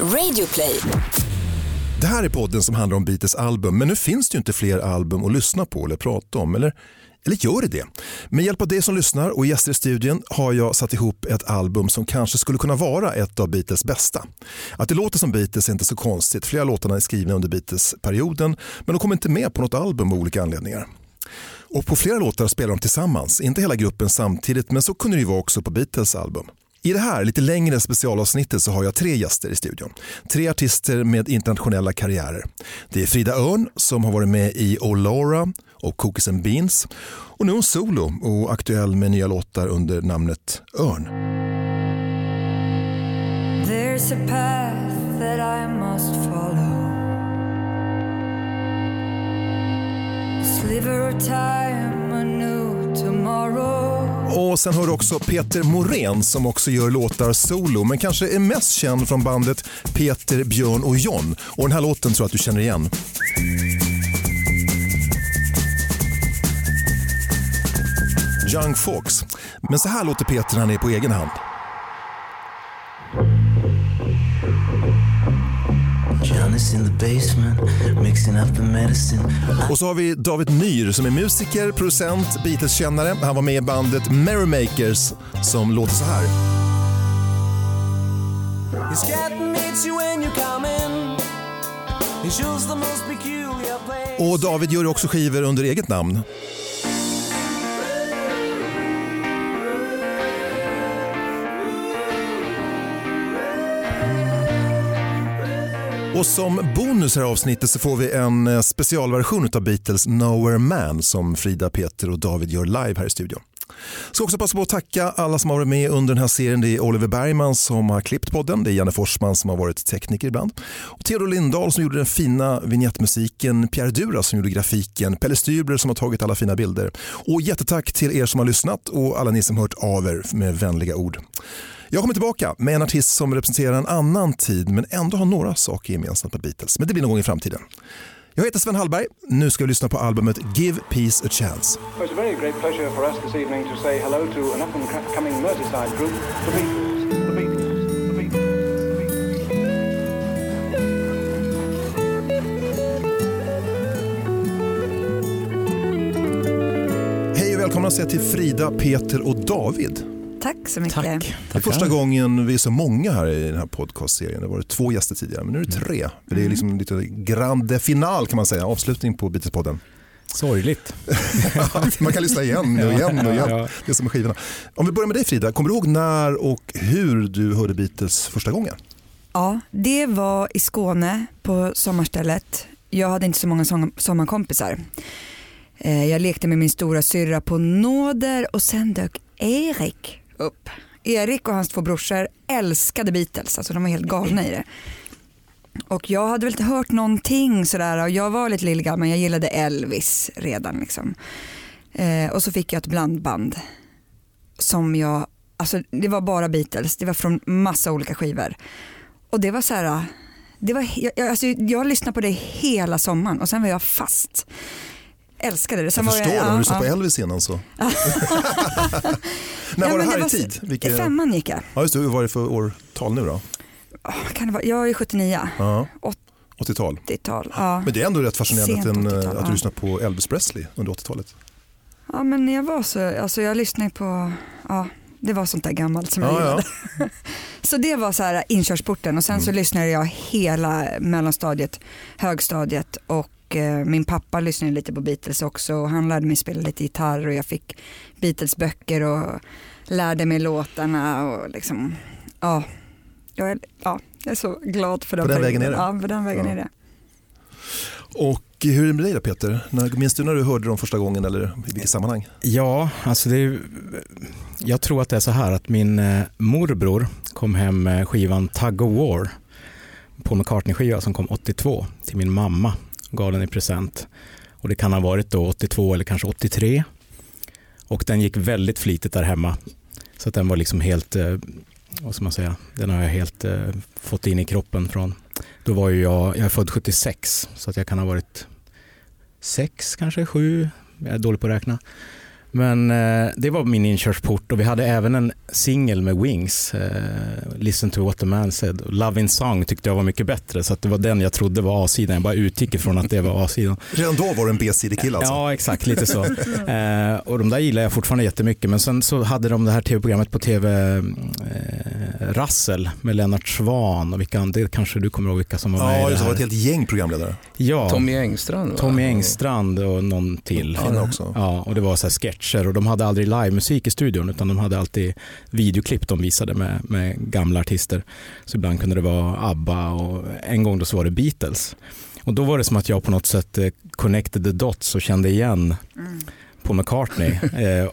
Radioplay. Det här är podden som handlar om Beatles album, men nu finns det ju inte fler album att lyssna på eller prata om. Eller, eller gör det det? Med hjälp av dig som lyssnar och gäster i studion har jag satt ihop ett album som kanske skulle kunna vara ett av Beatles bästa. Att det låter som Beatles är inte så konstigt. Flera låtarna är skrivna under Beatles-perioden, men de kommer inte med på något album av olika anledningar. Och på flera låtar spelar de tillsammans, inte hela gruppen samtidigt, men så kunde det ju vara också på Beatles album. I det här lite längre specialavsnittet så har jag tre gäster i studion. Tre artister med internationella karriärer. Det är Frida Örn som har varit med i Olora och Cookies and Beans. Och nu är hon solo och aktuell med nya låtar under namnet Örn. There's a path that I must follow. A sliver of time, a new tomorrow. Och sen hör du också Peter Morén som också gör låtar solo men kanske är mest känd från bandet Peter, Björn och John. Och den här låten tror jag att du känner igen. Young Fox. Men så här låter Peter när han är på egen hand. Och så har vi David Myhr som är musiker, producent, Beatles-kännare. Han var med i bandet Merrymakers som låter så här. Och David gör också skivor under eget namn. Mm. Och som bonus här avsnittet så får vi en eh, specialversion av Beatles Nowhere Man som Frida, Peter och David gör live här i studion. Ska också passa på att tacka alla som har varit med under den här serien. Det är Oliver Bergman som har klippt podden, det är Janne Forsman som har varit tekniker ibland. Och Theodor Lindahl som gjorde den fina vignettmusiken, Pierre Dura som gjorde grafiken, Pelle Stübler, som har tagit alla fina bilder. Och jättetack till er som har lyssnat och alla ni som hört av er med vänliga ord. Jag kommer tillbaka med en artist som representerar en annan tid men ändå har några saker gemensamt med Beatles. Men det blir någon gång i framtiden. Jag heter Sven Hallberg. Nu ska vi lyssna på albumet Give Peace a Chance. Well, it's a very great pleasure for us this evening to say hello to an Merseyside group, the Beatles. The välkomna säga till Frida, Peter och David. Tack så mycket. Tack. Det är första gången vi är så många här i den här podcastserien. Det har varit två gäster tidigare, men nu är det tre. För det är liksom lite grande final kan man säga, avslutning på Beatles-podden. Sorgligt. man kan lyssna igen och igen och igen. Det är som med skivorna. Om vi börjar med dig Frida, kommer du ihåg när och hur du hörde Beatles första gången? Ja, det var i Skåne på sommarstället. Jag hade inte så många som- sommarkompisar. Eh, Jag lekte med min stora syrra på nåder och sen dök Erik upp. Erik och hans två brorsor älskade Beatles, alltså de var helt galna i det. Och jag hade väl inte hört någonting sådär och jag var lite lillgammal, jag gillade Elvis redan liksom. Eh, och så fick jag ett blandband som jag, alltså det var bara Beatles, det var från massa olika skivor. Och det var så här, det var, jag, jag- alltså jag lyssnade på det hela sommaren och sen var jag fast. Älskade det. Sen Jag förstår, om ja, du lyssnar på. Elvis innan så. när Ja, var det här i var så- tid? Vilket- I femman gick jag. Ja, just det, hur var det för årtal nu då? Kan det vara? Jag är 79, Ja, Åt- 80-tal. 80-tal. Ja. Men det är ändå rätt fascinerande att, en, 80-tal, att du ja. lyssnar på Elvis Presley under 80-talet. ja men jag var så, alltså jag lyssnade på, ja det var sånt där gammalt som jag Ja, gillade. ja. Så det var så här inkörsporten och sen Mm. så lyssnade jag hela mellanstadiet, högstadiet och eh, min pappa lyssnade lite på Beatles också och han lärde mig spela lite gitarr och jag fick Beatles böcker och lärde mig låtarna och liksom, ja, jag är, ja, jag är så glad för den På den vägen är det. Ja, på den vägen Ja. är det. Och hur är det med dig då Peter? Minns du när du hörde dem första gången eller i vilket sammanhang? Ja, alltså det är, jag tror att det är så här att min eh, morbror kom hem med skivan Tug of War på McCartney-skiva som kom 82 till min mamma gav den i present. Och det kan ha varit då 82 eller kanske 83. Och den gick väldigt flitigt där hemma. Så att den var liksom helt, eh, vad ska man säga, den har jag helt eh, fått in i kroppen från. Då var ju jag, jag är född 76 så att jag kan ha varit sex kanske, sju, jag är dålig på att räkna. Men eh, det var min inkörsport och vi hade även en singel med Wings, eh, Listen to what the man said. Love in song tyckte jag var mycket bättre så att det var den jag trodde var A-sidan. Jag bara utgick ifrån att det var A-sidan. Redan då var du en B-sidekille alltså? Ja, exakt, lite så. eh, och de där gillar jag fortfarande jättemycket. Men sen så hade de det här tv-programmet på tv, eh, Rassel med Lennart Svan och vilka, det kanske du kommer ihåg vilka som var med Ja, i det det var här. ett helt gäng programledare. Ja, Tommy Engstrand va? Tommy Engstrand och någon till. Henne också. Ja, och det var så här sketcher och de hade aldrig livemusik i studion utan de hade alltid videoklipp de visade med, med gamla artister. Så ibland kunde det vara ABBA och en gång då så var det Beatles. Och då var det som att jag på något sätt eh, connected the dots och kände igen Paul McCartney eh,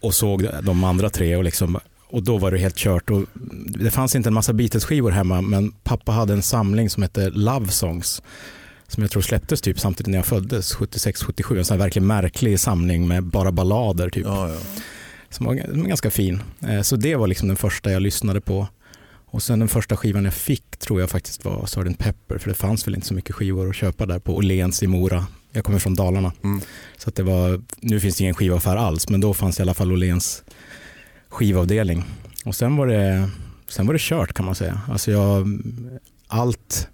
och såg de andra tre och liksom och då var det helt kört. Och det fanns inte en massa Beatles-skivor hemma men pappa hade en samling som hette Love Songs som jag tror släpptes typ samtidigt när jag föddes, 76-77. En sån här verkligen märklig samling med bara ballader typ. Ja, ja. Som var ganska fin. Eh, Så det var liksom den första jag lyssnade på. Och sen den första skivan jag fick tror jag faktiskt var Sgt. Pepper för det fanns väl inte så mycket skivor att köpa där på Åhléns i Mora. Jag kommer från Dalarna. Mm. Så det var, nu finns det ingen skivaffär alls men då fanns i alla fall Åhléns skivavdelning. Och sen var det, sen var det kört kan man säga. Alltså jag, allt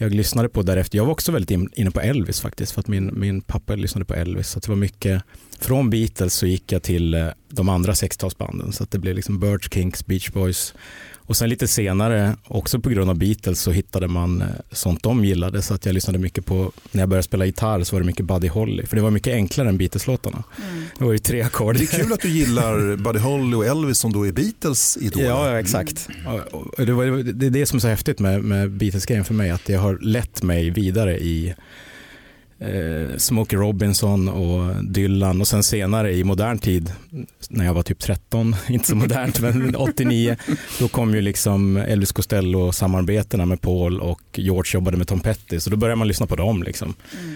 jag lyssnade på därefter, jag var också väldigt inne på Elvis faktiskt för att min, min pappa lyssnade på Elvis. Så att det var mycket, från Beatles så gick jag till eh, de andra 60-talsbanden så att det blev liksom Birds, Kinks, Beach Boys och sen lite senare, också på grund av Beatles, så hittade man eh, sånt de gillade. Så att jag lyssnade mycket på, när jag började spela gitarr så var det mycket Buddy Holly. För det var mycket enklare än Beatles-låtarna. Det var ju tre ackord. Det är kul att du gillar Buddy Holly och Elvis som då är Beatles idoler. Ja, ja, exakt. Och Det, var, det är det som är så häftigt med, med Beatles-grejen för mig, att det har lett mig vidare i eh, Smokey Robinson och Dylan och sen senare i modern tid, när jag var typ 13, inte så modernt, men 89, då kom ju liksom Elvis Costello-samarbetena med Paul och George jobbade med Tom Petty, så då började man lyssna på dem. Liksom.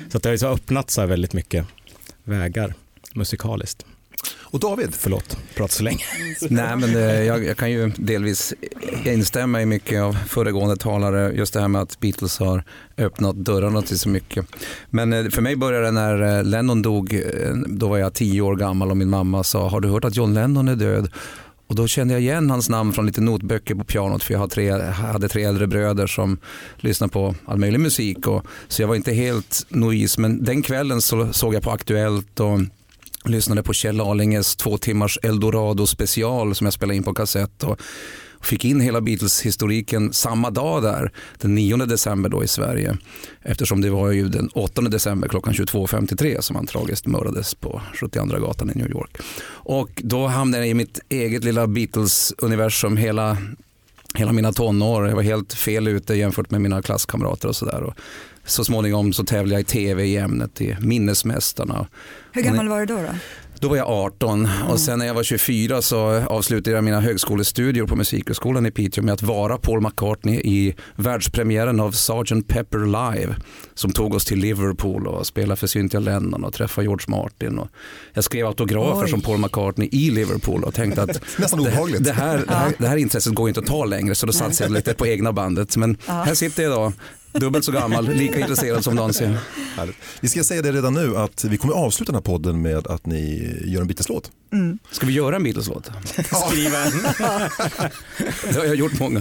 Så att det har ju så öppnat sig väldigt mycket vägar musikaliskt. Och David, Förlåt, pratat så länge. Nej, men eh, jag, jag kan ju delvis instämma i mycket av föregående talare. Just det här med att Beatles har öppnat dörrarna till så mycket. Men eh, för mig började det när eh, Lennon dog. Då var jag tio år gammal och min mamma sa, har du hört att John Lennon är död? Och då kände jag igen hans namn från lite notböcker på pianot för jag hade tre, hade tre äldre bröder som lyssnade på all möjlig musik. Och, så jag var inte helt nois men den kvällen så såg jag på Aktuellt och lyssnade på Kjell Alinges två timmars Eldorado special som jag spelade in på kassett och fick in hela Beatles-historiken samma dag där, den 9 december då i Sverige. Eftersom det var ju den 8 december klockan 22.53 som han tragiskt mördades på 72 gatan i New York. Och då hamnade jag i mitt eget lilla Beatles-universum hela hela mina tonår. Jag var helt fel ute jämfört med mina klasskamrater och sådär. Så småningom så tävlade jag i tv i ämnet i Minnesmästarna. Hur gammal var du då? då? Då var jag 18 och sen när jag var 24 så avslutade jag mina högskolestudier på Musikhögskolan i Piteå med att vara Paul McCartney i världspremiären av Sgt. Pepper Live som tog oss till Liverpool och spelade för Cynthia Lennon och träffade George Martin. Och jag skrev autografer Oj. som Paul McCartney i Liverpool och tänkte att Nästan det, obehagligt. det, här, det, här, det här intresset går inte att ta längre så då satsade jag lite på egna bandet. Men här sitter jag idag, dubbelt så gammal, lika intresserad som någonsin. Vi ska säga det redan nu att vi kommer avsluta den här podden med att ni gör en Beatles-låt. Ska vi göra en Beatles-låt? Skriva en. Det har jag gjort många.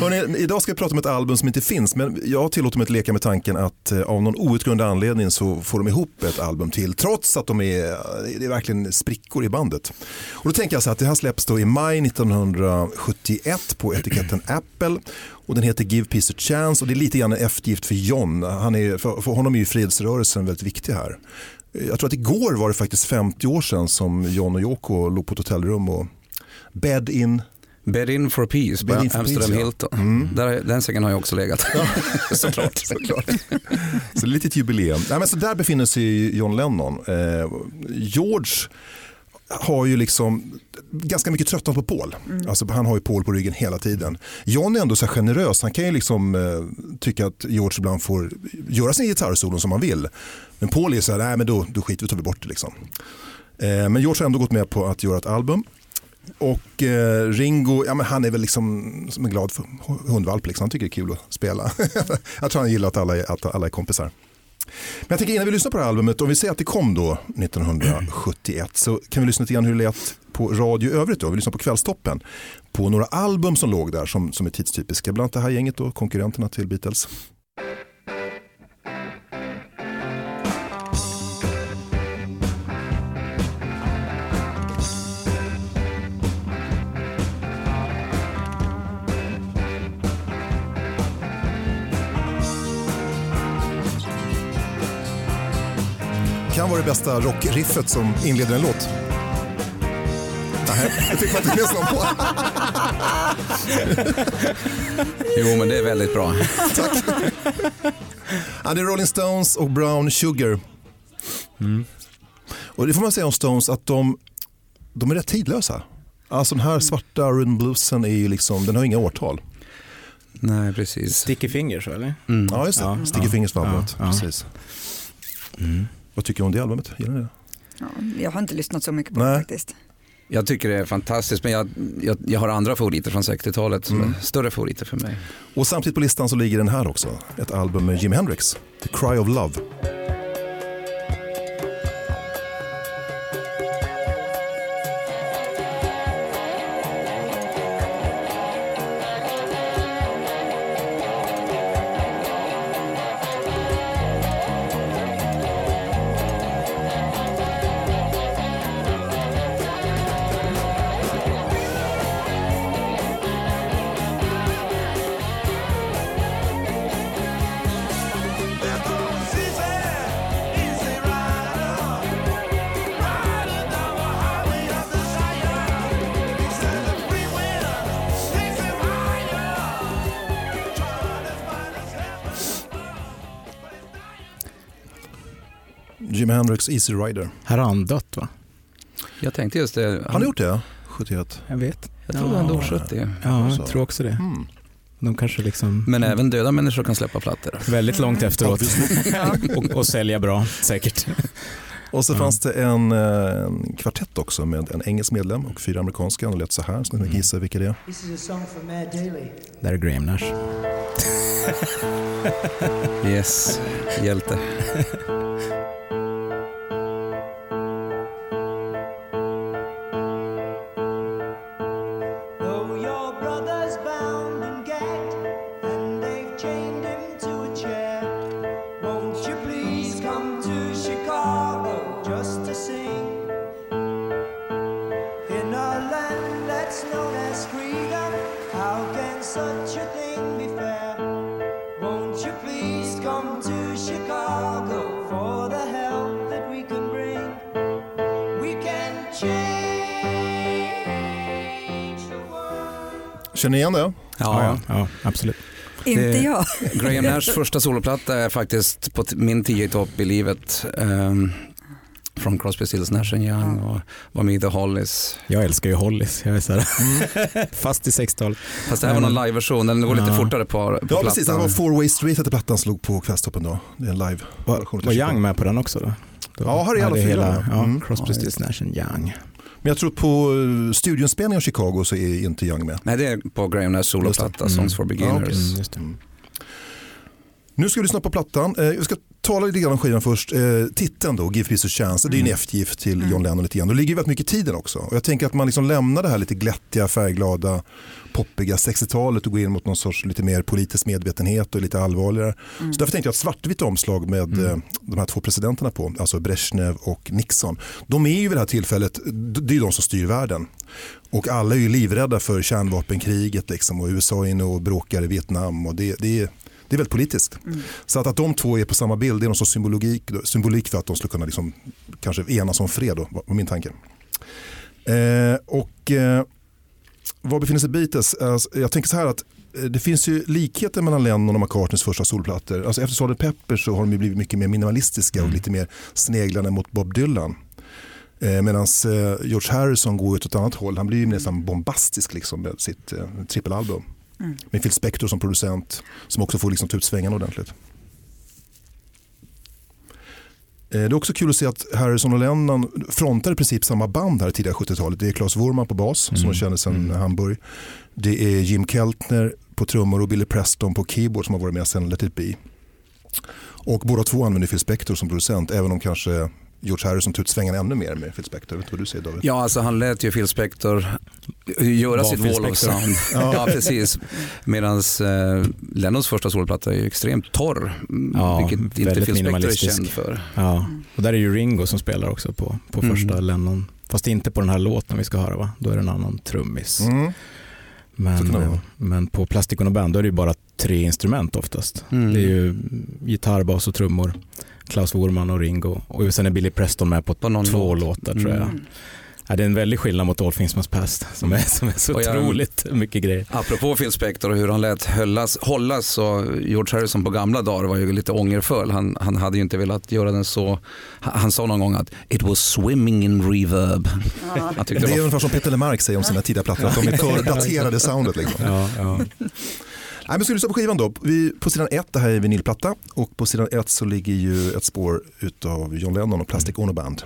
Hörrni, idag ska vi prata om ett album som inte finns men jag tillåter mig att leka med tanken att eh, av någon outgrundlig anledning så får de ihop ett album till trots att de är, det är verkligen sprickor i bandet. Och då tänker jag så att det här släpps då i maj 1971 på etiketten Apple och den heter Give Peace a Chance och det är lite grann en eftergift för John. Han är, för, för honom är ju fredsrörelsen väldigt viktig här. Jag tror att igår var det faktiskt 50 år sedan som John och Yoko låg på ett hotellrum och bed in Bed in for peace Bed på in for Amsterdam peace, ja. Hilton. Där, den sängen har jag också legat. Såklart. Såklart. så det är lite ett jubileum. Nej, men så där befinner sig John Lennon. Eh, George har ju liksom ganska mycket tröttnat på Paul. Alltså, han har ju Paul på ryggen hela tiden. John är ändå så generös. Han kan ju liksom eh, tycka att George ibland får göra sin gitarrsolon som han vill. Men Paul är så här, nej men då, då skiter vi tar vi bort det liksom. Eh, men George har ändå gått med på att göra ett album. Och eh, Ringo, ja, men han är väl liksom som en glad hundvalp. Liksom. Han tycker det är kul att spela. jag tror han gillar att alla är, att alla är kompisar. Men jag tänker innan vi lyssnar på det här albumet, om vi säger att det kom då 1971 så kan vi lyssna lite grann hur det lät på radio i övrigt. Då. Vi lyssnar på Kvällstoppen på några album som låg där som, som är tidstypiska. Bland annat det här gänget och konkurrenterna till Beatles. Kan vara det bästa rockriffet som inleder en låt. Nej, det fick man inte lyssna på. Jo, men det är väldigt bra. Tack. Ja, det är Rolling Stones och Brown Sugar. Och det får man säga om Stones att de, de är rätt tidlösa. Alltså den här svarta rhythm bluesen är ju liksom, den har inga årtal. Nej, precis. Sticky fingers eller? Mm. Ja, just det. Ja, Sticky ja, Fingers var ja, ja. Precis. Vad tycker du om det albumet? Gillar ni det? Ja, jag har inte lyssnat så mycket på Nej. det faktiskt. Jag tycker det är fantastiskt, men jag, jag, jag har andra favoriter från 60-talet som Mm. är större favoriter för mig. Och samtidigt på listan så ligger den här också. Ett album med Jimi Hendrix, The Cry of Love. Hendrix Easy Rider. Här har han dött va? Jag tänkte just det. Han har gjort det? 71. Jag vet. Jag tror han dog 70. Ja, jag tror också det. Mm. De kanske liksom Men även döda människor kan släppa plattor. väldigt långt efteråt Ja. och, och sälja bra säkert. Och så Ja. fanns det en, eh, en kvartett också med en engelsk medlem och fyra amerikanska. De lät så här, så ni kan gissa vilka det är. This is a song from Matt Daly. Där är Graham Nash. Yes, hjälte. Känner ni igen det? Ja, ja, ja absolut. Inte jag. Graham Nashs första soloplatta är faktiskt på min tio i topp i livet. Um, från Crosby, Stills, Nash Young och var med i The Hollies. Jag älskar ju Hollies. Jag är så här, fast i 60-talet. Fast det här var någon liveversion, den går lite Ja. fortare på, på Ja, plattan. precis. Det var Four Way Street hette plattan slog på Kvällstoppen då. Det är en live. Var, var Young med på den också då? då Ja, här är alla fyra hela, ja, Mm. Crosby, Stills, Nash Young. Men jag tror på uh, studioinspelningen av Chicago så är inte Young med. Nej, det är på Graham Nashs soloplatta, det. Songs for Ja, Beginners. okej. Mm, just det. Nu ska vi lyssna på plattan. Eh, Jag ska tala lite grann om skivan först. Eh, titeln då, Give Peace a Chance, det är en eftergift till John Lennon lite grann. Det ligger väldigt mycket i tiden också. Och jag tänker att man liksom lämnar det här lite glättiga, färgglada, poppiga 60-talet och går in mot någon sorts lite mer politisk medvetenhet och lite allvarligare. Så därför tänkte jag att svartvitt omslag med eh, de här två presidenterna på, alltså Brezhnev och Nixon. De är ju vid det här tillfället, det är ju de som styr världen. Och alla är ju livrädda för kärnvapenkriget liksom, och USA är inne och bråkar i Vietnam. Och det, det, är, det är väldigt politiskt. Så att, att de två är på samma bild det är någon sorts symbolik, symbolik för att de skulle kunna liksom, kanske enas om fred. Då, var min tanke. Eh, och eh, var befinner sig Beatles? Alltså, jag tänker så här att eh, det finns ju likheter mellan Lennon och McCartneys första solplattor. Alltså efter Sgt. Pepper så har de blivit mycket mer minimalistiska och lite mer sneglande mot Bob Dylan. Eh, Medan eh, George Harrison går åt ett annat håll. Han blir ju nästan bombastisk liksom med sitt eh, trippelalbum. Med Phil Spector som producent som också får liksom ta ut svängarna ordentligt. Eh, Det är också kul att se att Harrison och Lennon frontar i princip samma band här tidiga 70-talet. Det är Claes Wohrman på bas som de känner sedan Hamburg. Det är Jim Keltner på trummor och Billy Preston på keyboard som har varit med sedan Let It Be. Och båda två använder Phil Spector som producent, även om kanske George Harrison tog ut svängarna ännu mer med Phil Spector. Vet du vad du säger David? Ja, alltså han lät ju Phil Spector göra Var sitt Phil wall of sound. ja. precis. Medan eh, Lennons första solplatta är ju extremt torr, mm, Ja, vilket inte Phil Spector är känd för. Ja, och där är ju Ringo som spelar också på, på Mm. första Lennon. Fast inte på den här låten vi ska höra va? Då är det en annan trummis. Mm. Men, eh, men på Plastic Ono Band då är det ju bara tre instrument oftast. Mm. Det är ju gitarr, bas och trummor. Klaus Worman och Ringo. Och sen är Billy Preston med på, På någon två låt. låtar tror jag. Mm. Ja, det är en väldig skillnad mot All Things Must Pass som är, som är så Och jag- otroligt mycket grejer. Apropå Phil Spector och hur han lät höllas, hållas så George Harrison på gamla dagar var ju lite ångerfull. Han, han hade ju inte velat göra den så, han, han sa någon gång att it was swimming in reverb. Tyckte Det det är var ungefär som Peter Lemark säger om sina tidiga plattor, att de är för daterade soundet. Liksom. Ja, ja. Nej, men ska du lyssna på skivan då? Vi, på sidan ett, det här är vinylplatta och på sidan ett så ligger ju ett spår utav John Lennon och Plastic Ono Band.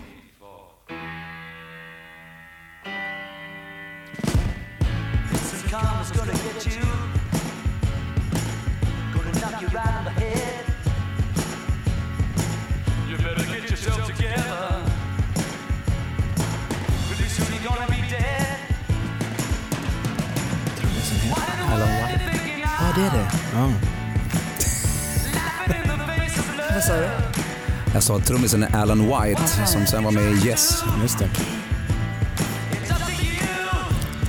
Det är det. Ja. Vad sa du? Jag sa att trummisen är Alan White som sen var med i Yes. Just det.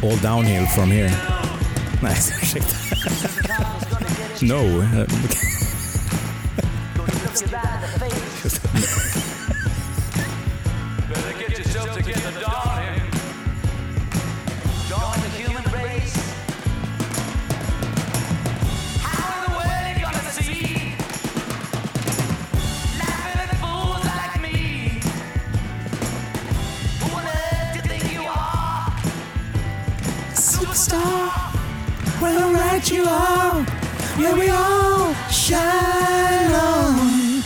All downhill from here. Nej, ursäkta. No. You are. Yeah, we all shine on.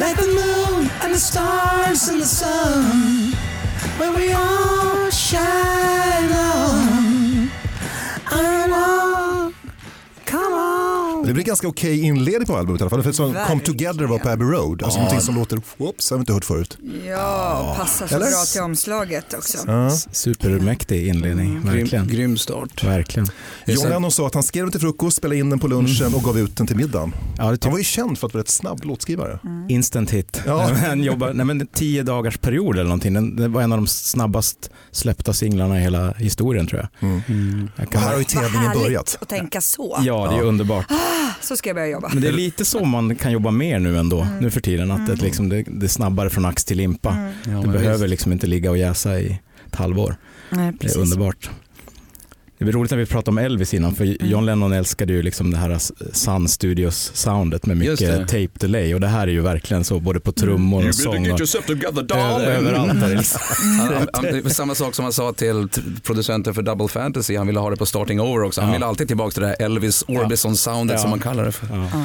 Like the moon and the stars and the sun. Well, we all shine on. Det blir ganska okej inledning på albumet i alla fall. För som Come. Together var på Abbey Road. Alltså någonting som låter, whoops, har vi inte hört förut. Ja, passar så Eller? bra till omslaget också. Ja. Supermäktig inledning, verkligen. Grym, grym start. Verkligen. John Lennon sa att han skrev den till frukost, spelade in den på lunchen och gav ut den till middagen. Ja, det Han var ju känd för att vara rätt snabb låtskrivare. instant hit. Ja. Han jobbar, nej men tio dagars period eller någonting. Det var en av de snabbast släppta singlarna i hela historien tror jag. jag Och kan, här har ju Vad tävlingen börjat. att tänka så. ja, det är underbart. Så ska jag börja jobba. Men det är lite så man kan jobba mer nu ändå, nu för tiden. Att det, liksom, det, det är snabbare från ax till limpa. Ja, du behöver visst. liksom inte ligga och jäsa i ett halvår. Nej, Det är underbart. Det blir roligt när vi pratar om Elvis innan, för John Lennon älskade ju liksom det här Sun Studios-soundet med mycket tape delay och det här är ju verkligen så både på trummor och sång och together överallt. Var samma sak som han sa till producenten för Double Fantasy, han ville ha det på Starting Over också. Han Ja. ville alltid tillbaka till det här Elvis Orbison-soundet Ja. som man kallar det för. Ja.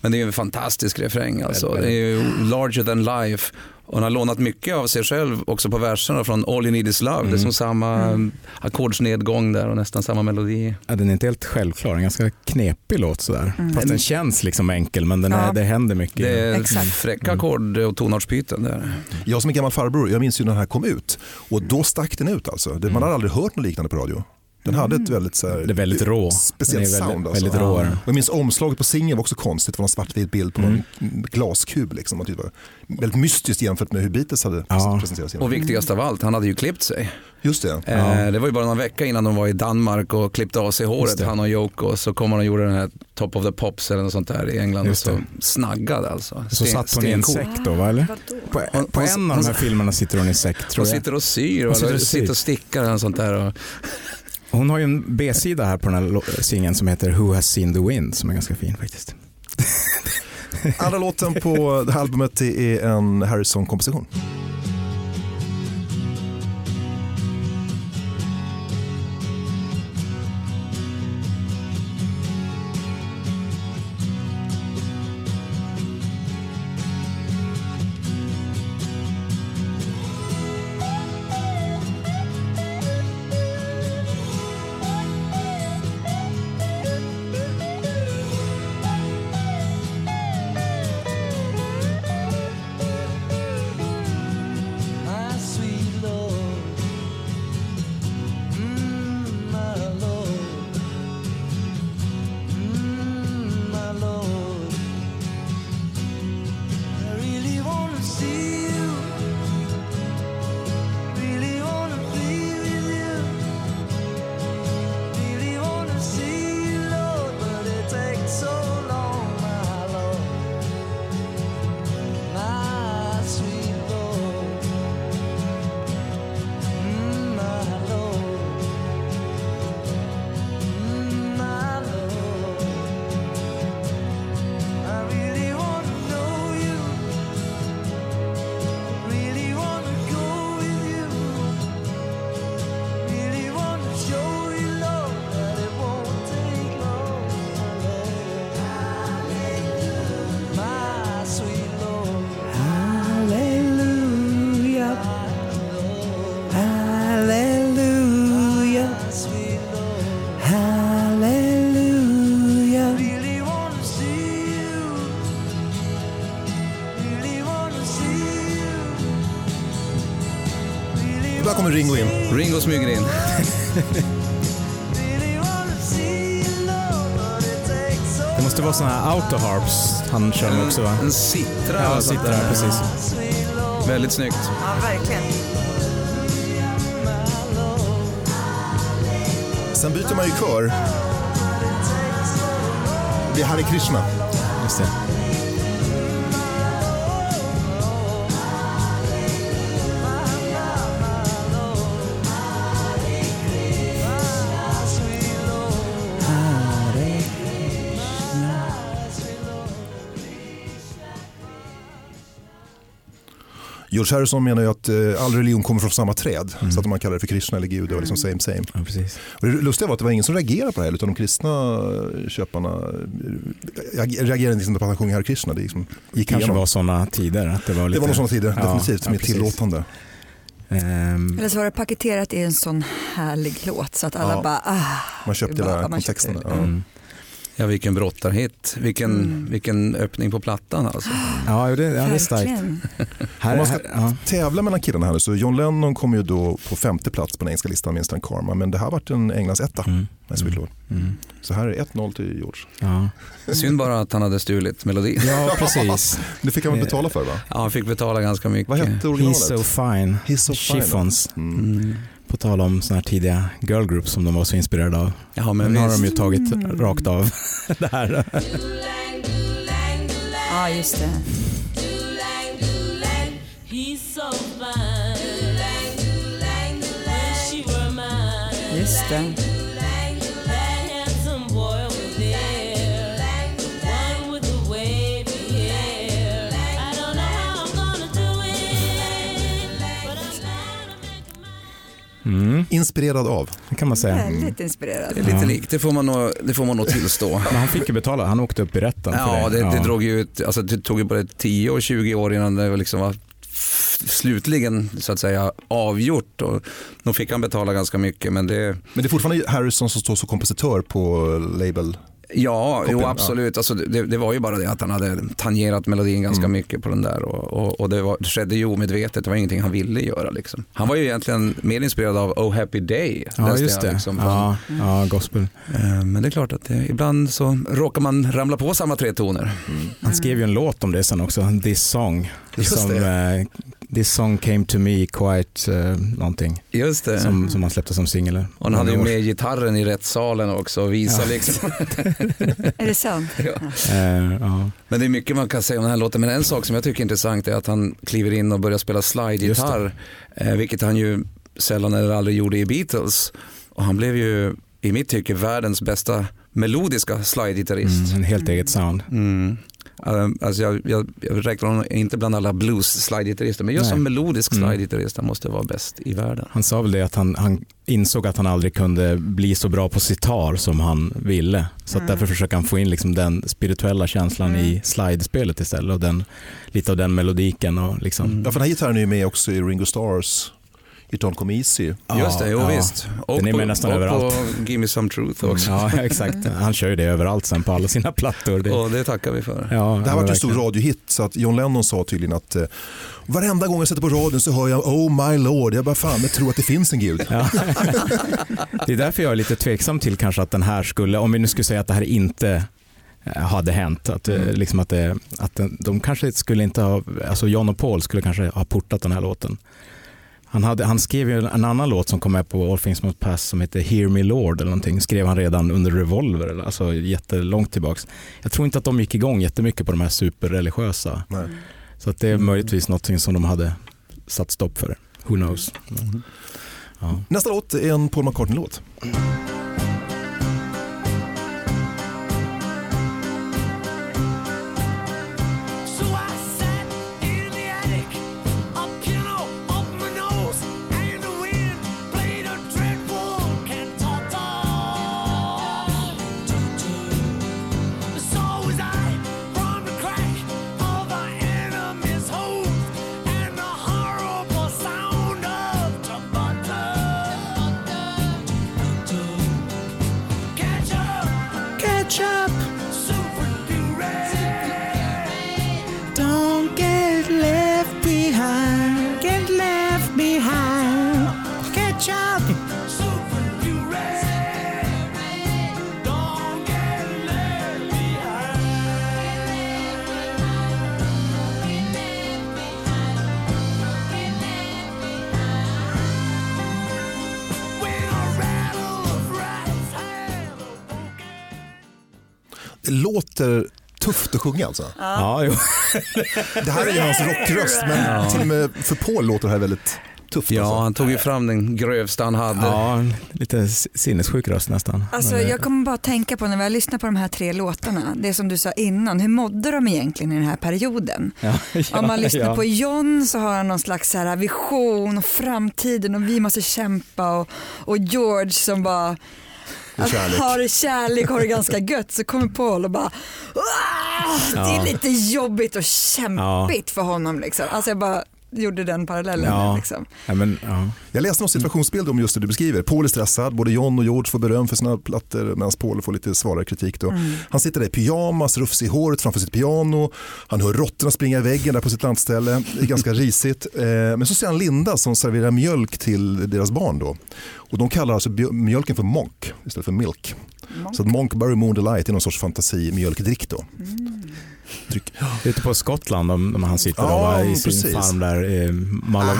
Men det är ju en fantastisk refräng alltså. Det är ju larger than life. Och han har lånat mycket av sig själv också på verserna från All You Need Is Love. Det är som samma ackordsnedgång där och nästan samma melodi. Ja, den är inte helt självklar, en ganska knepig låt sådär. Fast den känns liksom enkel men den är, Ja. det händer mycket. Det är Exakt. fräcka ackord och tonartsbyten där. Jag som är gammal farbror, jag minns ju när den här kom ut. Och då stack den ut alltså. Man hade aldrig hört något liknande på radio. Den hade ett väldigt, så här, Det är väldigt rå. speciellt väldigt- sound. Alltså. väldigt rå. Och Jag minns omslaget på singeln var också konstigt. Det var en svartvit bild på någon glaskub. Liksom. Och det var väldigt mystiskt jämfört med hur Beatles hade Ja. presenterats. Och viktigast av allt, han hade ju klippt sig. Just det. Eh, det var ju bara någon vecka innan de var i Danmark och klippte av sig håret, han och Yoko. Så kom han och gjorde den här Top of the Pops eller något sånt där i England Just och så det. snaggade alltså. Så Sten- satt hon i en säck då, va, eller? På, Hon- på hon- en av de här hon- filmerna sitter hon i säck tror Hon jag. sitter och syr, Hon och sitter och sitter och stickar eller något sånt där. Och, hon har ju en B-sida här på den här singeln som heter Who has seen the wind som är ganska fin faktiskt. Andra låten på det här albumet är en Harrison-komposition. Sitter där, precis. Väldigt snyggt. Ja, verkligen. Sen byter man ju kör. Det är Hare Krishna. Just det. George Harrison menar ju att eh, all religion kommer från samma träd. Så att man kallar det för Krishna eller Gud, det var liksom same same. Ja, precis. Och det lustiga var att det var ingen som reagerade på det här utan de kristna köparna eh, reagerade liksom på att han sjunger Hare Krishna. Det liksom gick Kanske igenom. var sådana tider. Att det var, lite... Det var nog sådana tider, Ja, definitivt, som ja, är tillåtande. Ehm, Eller så var det paketerat i en sån härlig låt så att alla Ja. bara ah. Man köpte hela kontexten. köpte Ja. mm. Ja, vilken brottarhit. Vilken, Mm. vilken öppning på plattan alltså. Ja, det, ja, det är starkt. Om man ska- ja. Tävla mellan killarna här nu, så John Lennon kom ju då på femte plats på den engelska listan med Instant Karma, men det här vart en Englands etta Mm. med Sweet Lord. Mm. Så här är 1-0 till George. Ja. Synd bara att han hade stulit melodin. ja, precis. Det fick han väl betala för va? Ja, han fick betala ganska mycket. Vad hette He's originalet? so fine. He's so fine. Chiffons. Mm. Mm. På tal om såna här tidiga girl groups som de var så inspirerade av. Ja, men Men har de ju tagit rakt av det här. Ja, just det. Just det. Mm, Inspirerad av. det kan man säga. Väldigt inspirerad. Det är lite Ja. likt, det får man nog, det får man nog tillstå. Men han fick ju betala, han åkte upp i rätten för Ja, det, det. det, drog ju ut, alltså det tog ju både 10 och 20 år innan det liksom var slutligen så att säga avgjort. Och nog fick han betala ganska mycket men det, Men det är fortfarande Harrison som står som kompositör på label. Ja, jo, absolut. Alltså, det, det var ju bara det att han hade tangerat melodin ganska Mm. mycket på den där och, och, och det, var, det skedde ju omedvetet, det var ingenting han ville göra. Liksom. Han var ju egentligen mer inspirerad av Oh Happy Day. Ja, just det. Liksom, Ja, ja, gospel. Eh, Men det är klart att det, ibland så råkar man ramla på samma tre toner. Han skrev ju en låt om det sen också, This Song. Just som, det. This Song came to me quite eh, någonting. Just det. Som, som han släppte som singel. och han hade ju med gitarren i rättssalen också och visa Ja. liksom. Är det sant? Ja. Men det är mycket man kan säga om den här låten. Men en sak som jag tycker är intressant är att han kliver in och börjar spela slide-gitarr. Eh, vilket han ju sällan eller aldrig gjorde i Beatles. Och han blev ju i mitt tycke världens bästa melodiska slide-gitarrist. Mm, en helt eget sound. Mm. Eh, Alltså jag, jag, jag räknar honom inte bland alla blues slide-gitarrister men just Nej. som melodisk Mm. slide-gitarrist måste vara bäst i världen. Han sa väl det att han, han insåg att han aldrig kunde bli så bra på sitar som han ville. Så att Mm. därför försöker han få in liksom den spirituella känslan Mm. i slidespelet istället. Och den, lite av den melodiken. Och liksom. Mm. Ja, för den här gitarren är ju med också i Ringo Stars Come Easy. Just det, jo ja. visst. Och Den är på, med nästan och överallt. på Give Me Some Truth också. Ja, exakt. Han kör ju det överallt sen på alla sina plattor. Det, Och det tackar vi för. ja, Det här var ju en stor radiohit så att John Lennon sa tydligen att eh, varenda gång jag sätter på radion så hör jag Oh my lord. Jag bara fan, jag tror att det finns en gud. Ja. Det är därför jag är lite tveksam till kanske att den här skulle, om vi nu skulle säga att det här inte eh, hade hänt, att, eh, liksom att, det, att de kanske skulle inte ha, alltså John och Paul skulle kanske ha portat den här låten. Han, hade, han skrev ju en annan låt som kom med på All Things Must Pass som heter Hear Me Lord eller någonting. Skrev han redan under Revolver, alltså jättelångt tillbaks. Jag tror inte att de gick igång jättemycket på de här superreligiösa. Nej. Så att det är möjligtvis något som de hade satt stopp för. Who knows? Ja. Nästa låt är en Paul McCartney-låt. Låter tufft att sjunga alltså. Ja, jo. Det här är ju hans rockröst men till och med för Paul låter det här väldigt tufft. Ja, alltså. han tog ju fram den grövsta han hade. ja, lite sinnessjuk röst nästan. Alltså, Men, eh, jag kommer bara tänka på när vi har lyssnat på de här tre låtarna, det som du sa innan, hur mådde de egentligen i den här perioden? ja, Om man lyssnar ja. på John så har han någon slags så här vision och framtiden och vi måste kämpa och, och George som bara Och kärlek. har kärlek har det ganska gött så kommer Paul och bara "Ah, det är Ja. lite jobbigt och kämpigt för honom. Liksom. Alltså jag bara gjorde den parallellen. Ja. Liksom. Ja, men, ja. Jag läste någon situationsbild om just det du beskriver. Paul är stressad, både John och George får beröm för sina plattor medan Paul får lite svalare kritik. Då. Han sitter där i pyjamas, rufsig i håret framför sitt piano. Han hör råttorna springa i väggen där på sitt landställe. Det är ganska risigt. Eh, Men så ser han Linda som serverar mjölk till deras barn. Då. Och de kallar alltså mjölken för monk istället för milk. Så att Monkberry Moon Delight är någon sorts fantasimjölkdryck. Då. Dryck. Ute på Skottland, om, om han sitter Ja, då, i sin precis. farm där, eh, Mala,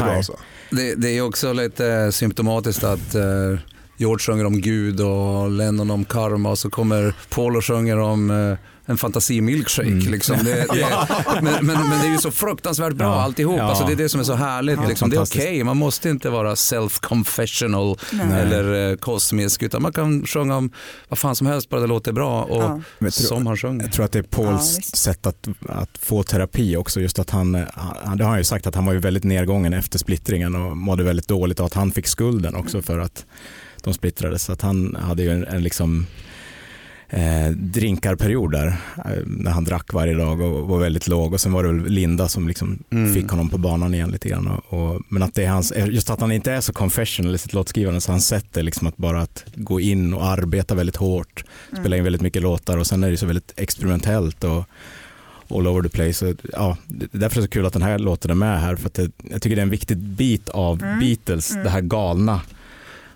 Ah, alltså. Det, det är också lite symptomatiskt att eh, George sjunger om Gud och Lennon om karma och så kommer Paul och sjunger om eh, en fantasimilkshake. Mm. Liksom. Det, det, men, men, men det är ju så fruktansvärt bra Ja. alltihop. Ja. Alltså, det är det som är så härligt. Ja, liksom. Det är okej, fantastiskt. man måste inte vara self-confessional eller eh, kosmisk utan man kan sjunga om vad fan som helst bara det låter bra och Ja. Men jag tror- som han sjunger. Jag tror att det är Pauls sätt att, att få terapi också. Just att han, han, det har han ju sagt att han var ju väldigt nedgången efter splittringen och mådde väldigt dåligt och att han fick skulden också för att de splittrades. Så att han hade ju en, en liksom eh, drinkarperiod där eh, när han drack varje dag och var väldigt låg och sen var det väl Linda som liksom Mm. fick honom på banan igen lite grann. Och, och, men att det är hans, just att han inte är så confessional i sitt låtskrivande så hans sätt är liksom att bara att gå in och arbeta väldigt hårt, spela in väldigt mycket låtar och sen är det så väldigt experimentellt och all over the place. Så, ja, det- därför är det så kul att den här låten är med här för att det, jag tycker det är en viktig bit av Beatles, det här galna.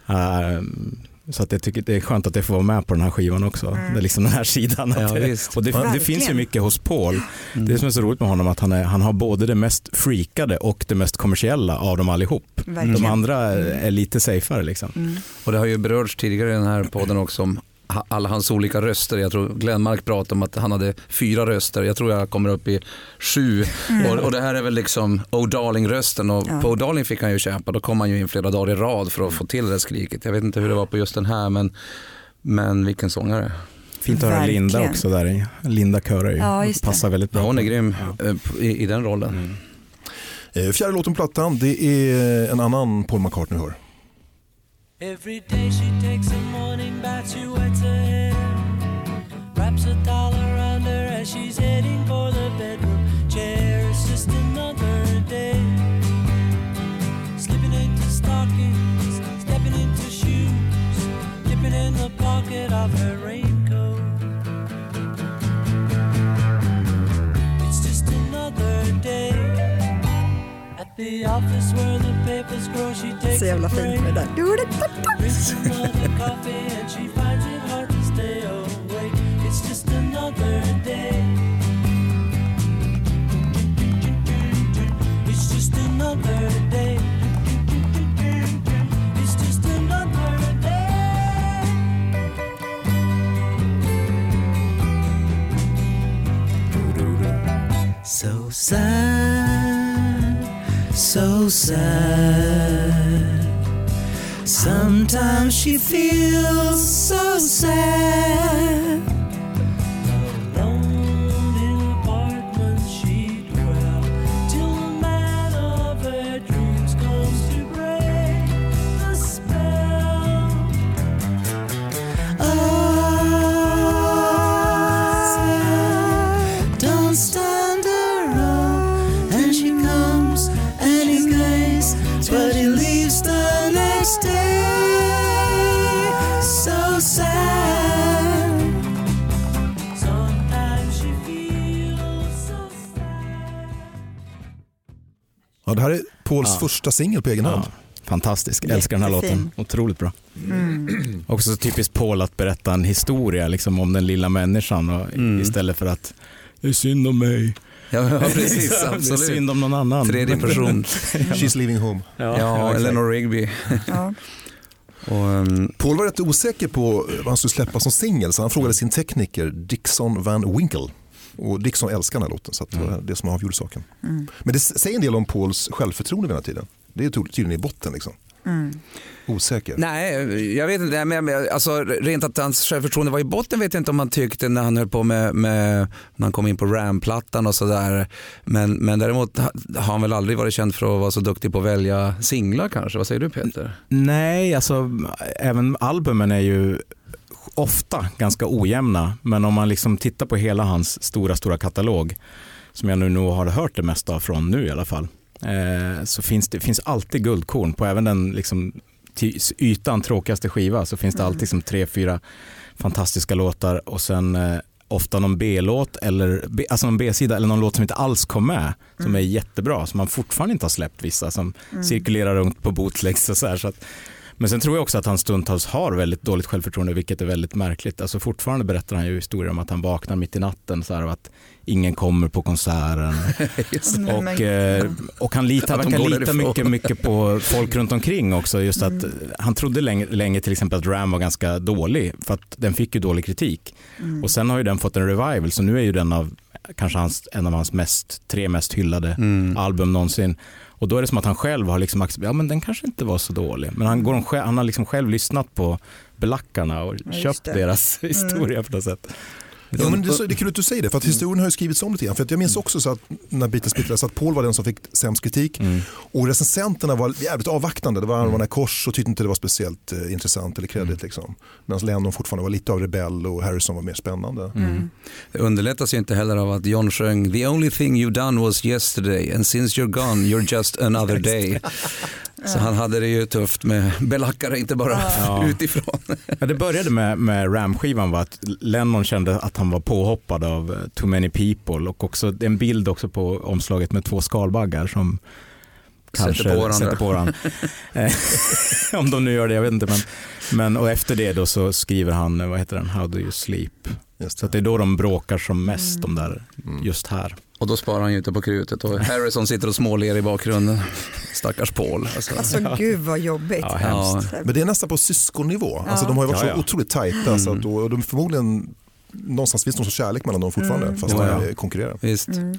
Ehm, så att jag tycker det är skönt att det får vara med på den här skivan också. Det är liksom den här sidan. Ja, det, och det, det finns ju mycket hos Paul. Det som är så roligt med honom är att han, är, han har både det mest freakade och det mest kommersiella av dem allihop. Verkligen. De andra är, är lite safeare liksom. Och det har ju berörts tidigare i den här podden också om alla hans olika röster. Jag tror Glenmark pratade om att han hade fyra röster. Jag tror jag kommer upp i sju. Och, och det här är väl liksom Oh Darling-rösten. Och Ja. På Oh Darling fick han ju kämpa. Då kom han ju in flera dagar i rad för att få till det skriket. Jag vet inte hur det var på just den här men, men vilken sångare. Fint att höra Linda också där i. Linda körar ju. Ja. Passar väldigt bra. Ja, hon är grym Ja. eh, i, i den rollen. Eh, Fjärde låten på plattan, det är en annan Paul McCartney hör. Every day she takes a morning bath, she wets her hair, wraps a towel around her as she's heading for the bedroom chair. It's just another day, slipping into stockings, stepping into shoes, dipping in the pocket of her raincoat. It's just another day. At the office where Så jävla fint med det där. Sad. Sometimes she feels Ja. första singel på egen hand. Ja, fantastisk, älskar den här låten. Otroligt bra. Också så typiskt Paul att berätta en historia liksom, om den lilla människan och, Mm. istället för att det är synd om mig. Ja, ja precis. det är Absolut. synd om någon annan. Tredje person. She's leaving home. Ja, exakt. Eleanor Rigby. Ja. Och, ehm, Paul var rätt osäker på vad han skulle släppa som singel så han frågade sin tekniker Dixon Van Winkle. Och Dixon älskar den här låten så att det var det som avgjorde saken. Mm. Men det säger en del om Pauls självförtroende vid den här tiden. Det är tydligen i botten liksom. Mm. Osäker. Nej, jag vet inte. Men, men, alltså, rent att hans självförtroende var i botten vet jag inte om han tyckte när han höll på med, med när han kom in på Ram-plattan och sådär. Men, men däremot ha- har han väl aldrig varit känd för att vara så duktig på att välja singlar kanske. Vad säger du Peter? Nej, alltså även albumen är ju ofta ganska ojämna. Men om man liksom tittar på hela hans stora, stora katalog, som jag nu nog har hört det mesta av från nu i alla fall, eh, så finns det finns alltid guldkorn på även den liksom, till ytan tråkigaste skiva så finns det alltid liksom tre, fyra fantastiska låtar och sen eh, ofta någon B-låt eller alltså någon B-sida eller någon låt som inte alls kom med som är jättebra som man fortfarande inte har släppt vissa som cirkulerar runt på bootlegs och så här. Så att, men sen tror jag också att han stundtals har väldigt dåligt självförtroende vilket är väldigt märkligt. Alltså fortfarande berättar han ju historier om att han vaknar mitt i natten så här, och att ingen kommer på konserten. Och, eh, och han de verkar lita mycket, mycket på folk runt omkring också. Just att Han trodde länge, länge till exempel att Ram var ganska dålig för att den fick ju dålig kritik. Och sen har ju den fått en revival så nu är ju den av kanske hans, en av hans mest, tre mest hyllade Mm. album någonsin. Och då är det som att han själv har liksom accepterat, ja men den kanske inte var så dålig. Men han, går själv, han har liksom själv lyssnat på belackarna och just köpt det. Mm. deras historia på något sätt. Ja, men det, är det är kul att du säger det, för att historien har ju skrivits om lite grann. För att jag minns också så att när Beatles splittrades att Paul var den som fick sämst kritik Mm. och recensenterna var jävligt avvaktande. Det var Armarna i kors och tyckte inte det var speciellt eh, intressant eller kreddigt. Liksom. Medan Lennon fortfarande var lite av rebell och Harrison var mer spännande. Mm. Det underlättas ju inte heller av att John sjöng “The only thing you done was yesterday and since you're gone you're just another day”. Så han hade det ju tufft med belackare, inte bara Ja. utifrån. Ja, det började med, med Ram-skivan var att Lennon kände att han var påhoppad av eh, Too Many People och också en bild också på omslaget med två skalbaggar som Sätter kanske på varandra. sätter på varandra. Eh, Om de nu gör det, jag vet inte. Men, men, och efter det då så skriver han, eh, vad heter den, How do you sleep? Just Så att det är då de bråkar som mest, de där, Mm. just här. Och då sparar han ju inte på krutet och Harrison sitter och småler i bakgrunden. Stackars Paul. Alltså. Alltså gud vad jobbigt. Ja, hemskt. Men det är nästan på syskonnivå. Alltså, Ja. de har ju varit Ja, ja. så otroligt tajta så att, och, och de förmodligen någonstans finns det någon sorts kärlek mellan dem fortfarande Mm. fast Ja, de ja. konkurrerar. Visst. Mm.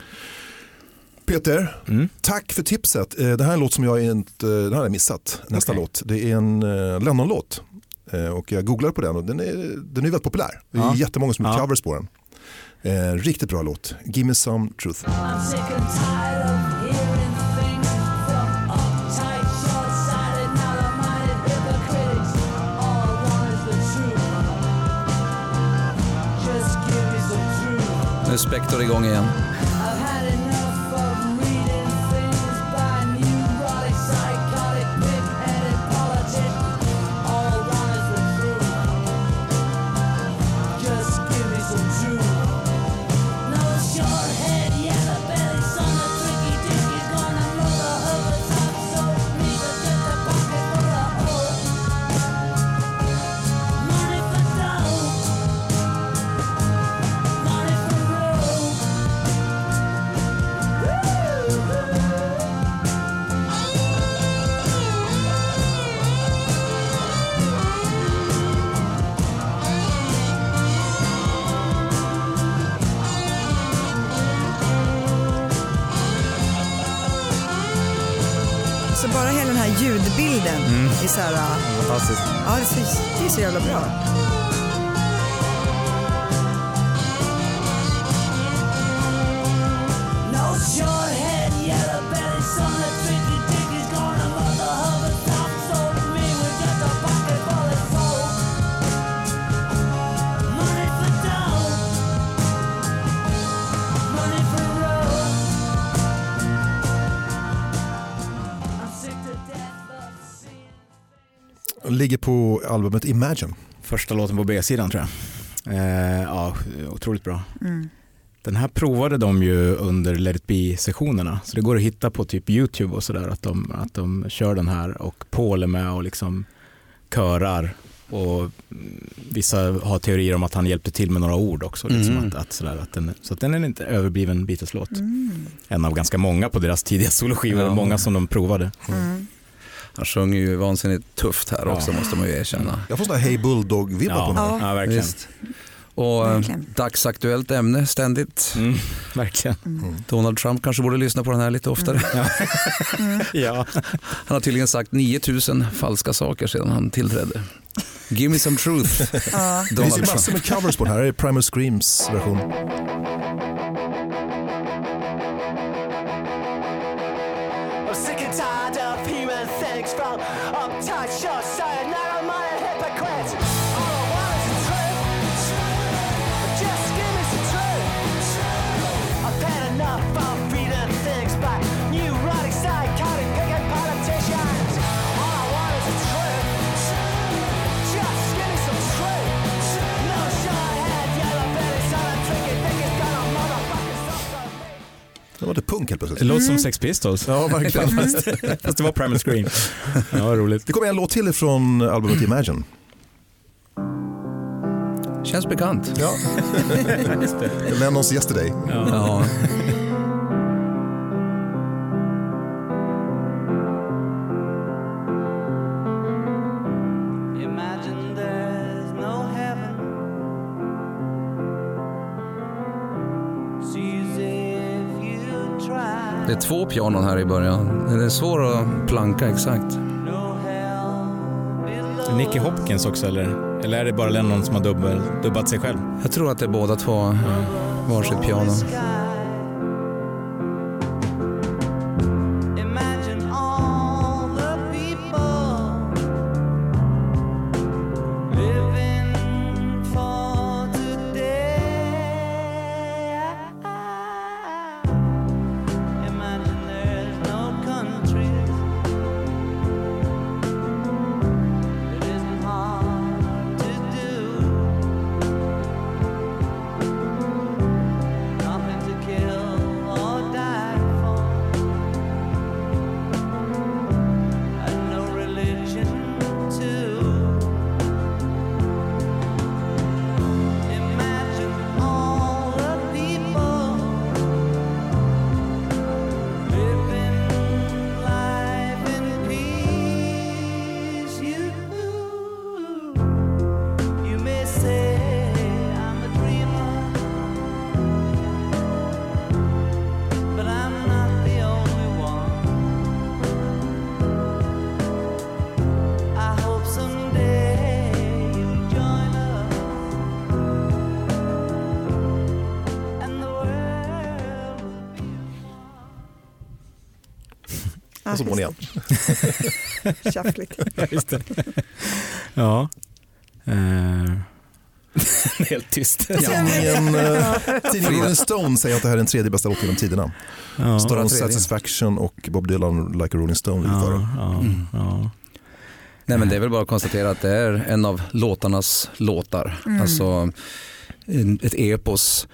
Peter, Mm. tack för tipset. Eh, Det här är en låt som jag inte den här har jag missat. Nästa Okej. låt. Det är en eh, Lennon-låt. Eh, Och jag googlade på den och den är, den är väldigt populär. Det är Ja. jättemånga som har Ja. covers på den. Riktigt bra låt. Give me some truth. Nu är Spector igång igen. Ljudbilden är så här, Fantastiskt. ja det är, så, det är så jävla bra. Albumet Imagine. Första låten på B-sidan tror jag. Eh, ja, otroligt bra. Mm. Den här provade de ju under Let it be-sessionerna. Så det går att hitta på typ YouTube och sådär att de, att de kör den här och Paul är med och liksom körar. Och vissa har teorier om att han hjälpte till med några ord också. Liksom Mm. att, att sådär, att den, så att den är inte överbliven Beatles-låt. Mm. En av ganska många på deras tidiga soloskivor, Ja. många som de provade. Mm. Han sjunger ju vansinnigt tufft här Ja. också måste man ju erkänna. Jag får sådana Hey Bulldog-vibbar på honom. ja. verkligen. Visst. Och eh, Verkligen. dagsaktuellt ämne ständigt. Mm, verkligen. Donald Trump kanske borde lyssna på den här lite oftare. Ja. Han har tydligen sagt 9000 falska saker sedan han tillträdde. Give me some truth, Ja. Det finns ju Donald massor med covers på den här. Det är Primal Screams version. Things from uptight short var lite punk helt Det plötsligt. låter som Sex Pistols. Ja, verkligen. Fast det var Primal Scream. Ja, roligt. Det kommer en låt till från albumet Imagine. Känns bekant. Ja. Lennons Yesterday. Ja. Imagine Det är två pianon här i början. Den är svår att planka exakt. Hell below. Nicky Hopkins också eller? Eller är det bara Lennon som har dubbel, dubbat sig själv? Jag tror att det är båda två varsitt piano. Så går ni igen. Tjaffligt. Just det. Ja. Eh. Helt tyst. Tidningen, eh, tidningen Rolling Stone säger att det här är den tredje bästa låten genom tiderna. Ja. Stone tredje. Satisfaction och Bob Dylan Like a Rolling Stone före. Ja, ja, ja. Nej men det är väl bara att konstatera att det är en av låtarnas låtar. Alltså en- ett epos.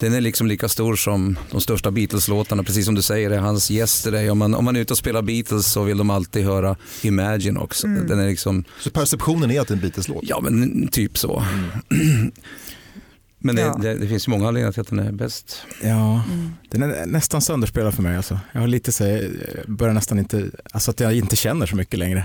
Den är liksom lika stor som de största Beatles-låtarna, precis som du säger, det är hans Yesterday. Om man, om man är ute och spelar Beatles så vill de alltid höra Imagine också. Den är liksom, Så perceptionen är att det är en Beatles-låt. ja men typ så. Men det, Ja. det, det finns ju många anledningar till att den är bäst. Ja, Mm. den är nästan sönderspelad för mig. Alltså. Jag har lite så, jag börjar nästan inte, alltså att jag inte känner så mycket längre.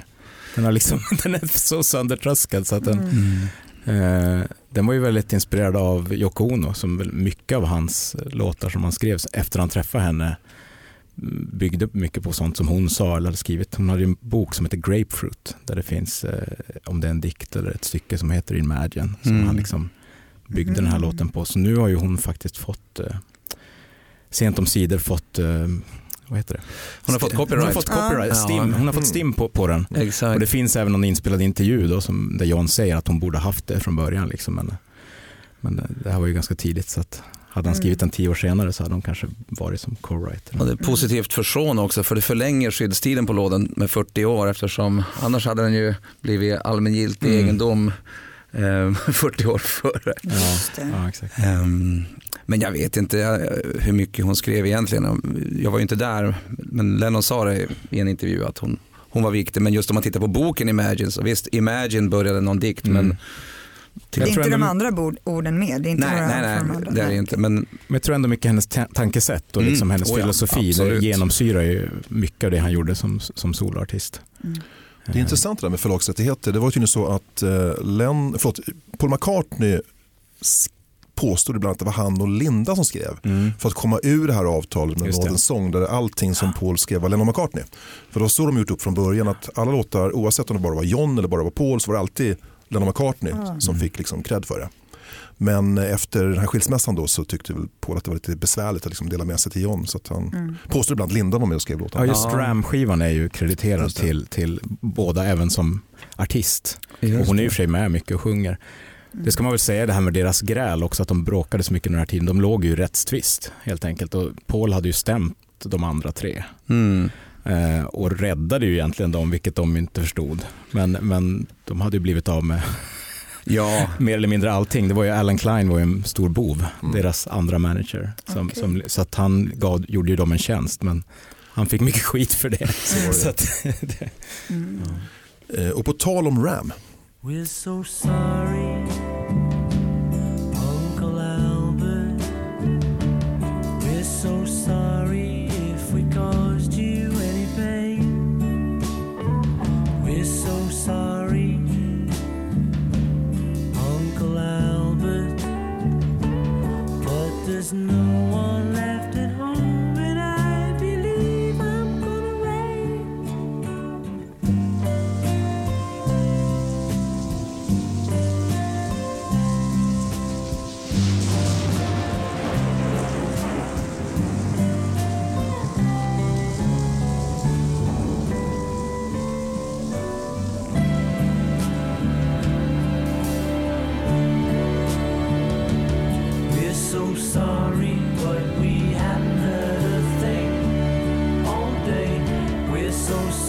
Den, har liksom, den är så söndertröskad så att den, Mm. Eh, den var ju väldigt inspirerad av Yoko Ono som mycket av hans låtar som han skrev efter han träffade henne mm, byggde mycket på sånt som hon sa eller hade skrivit. Hon hade en bok som heter Grapefruit där det finns, eh, om det är en dikt eller ett stycke som heter Imagine som Mm. han liksom byggde den här låten på. Så nu har ju hon faktiskt fått, eh, sent om sidor fått, eh, vad heter det? Hon har fått Hon har copyright. fått copyright, Ja. stim. Hon har fått Mm. stim på, på den. Och Exakt. det finns även någon inspelad intervju då som, där John säger att hon borde ha haft det från början. Liksom. Men, men det- här var ju ganska tidigt så att hade han skrivit den tio år senare så hade hon kanske varit som co-writer. Och det är positivt för Sean också för det förlänger skyddstiden på lådan med 40 år eftersom annars hade den ju blivit allmängiltig Mm. egendom 40 år före. Ja, ja, exakt. Ehm, men jag vet inte eh, hur mycket hon skrev egentligen. Jag var ju inte där men Lennon sa det i en intervju att hon, hon var viktig men just om man tittar på boken Imagine så visst Imagine började någon dikt Mm. men Det är inte de andra orden med. Det är inte Nej, några nej, från de nej, andra. det är det inte. Men Men jag tror ändå mycket hennes ta- tankesätt och Mm. liksom hennes Oh ja, filosofi det genomsyrar ju mycket av det han gjorde som, som soloartist. Mm. Det är intressant det där med förlagsrättigheter. Det var ju tydligen så att eh, Len, förlåt, Paul McCartney påstod ibland att det var han och Linda som skrev. Mm. För att komma ur det här avtalet med. Northern Song där allting som Paul skrev var Lennon McCartney. För var så de gjort upp från början att alla låtar, oavsett om det bara var John eller bara var Paul, så var det alltid Lennon McCartney Ah. som fick liksom cred för det. Men efter den här skilsmässan då så tyckte väl Paul att det var lite besvärligt att liksom dela med sig till John. Så att han Mm. påstod ibland att Linda var med och skrev Ja, låtarna. just Ja. Ram-skivan är ju krediterad till, till båda även som artist. Och hon är och för sig med mycket och sjunger. Det ska man väl säga det här med deras gräl också, att de bråkade så mycket den här tiden. De låg ju i rättstvist helt enkelt och Paul hade ju stämt de andra tre. Mm. Eh, och räddade ju egentligen dem, vilket de inte förstod. Men, men de hade ju blivit av med Ja, mer eller mindre allting. Det var ju Alan Klein var ju en stor bov, Mm. deras andra manager. Som, Okej. som, så att han gav, gjorde ju dem en tjänst, men han fick mycket skit för det. det. Så att, det Mm. Eh, Och på tal om Ram, We're so sorry, there's no one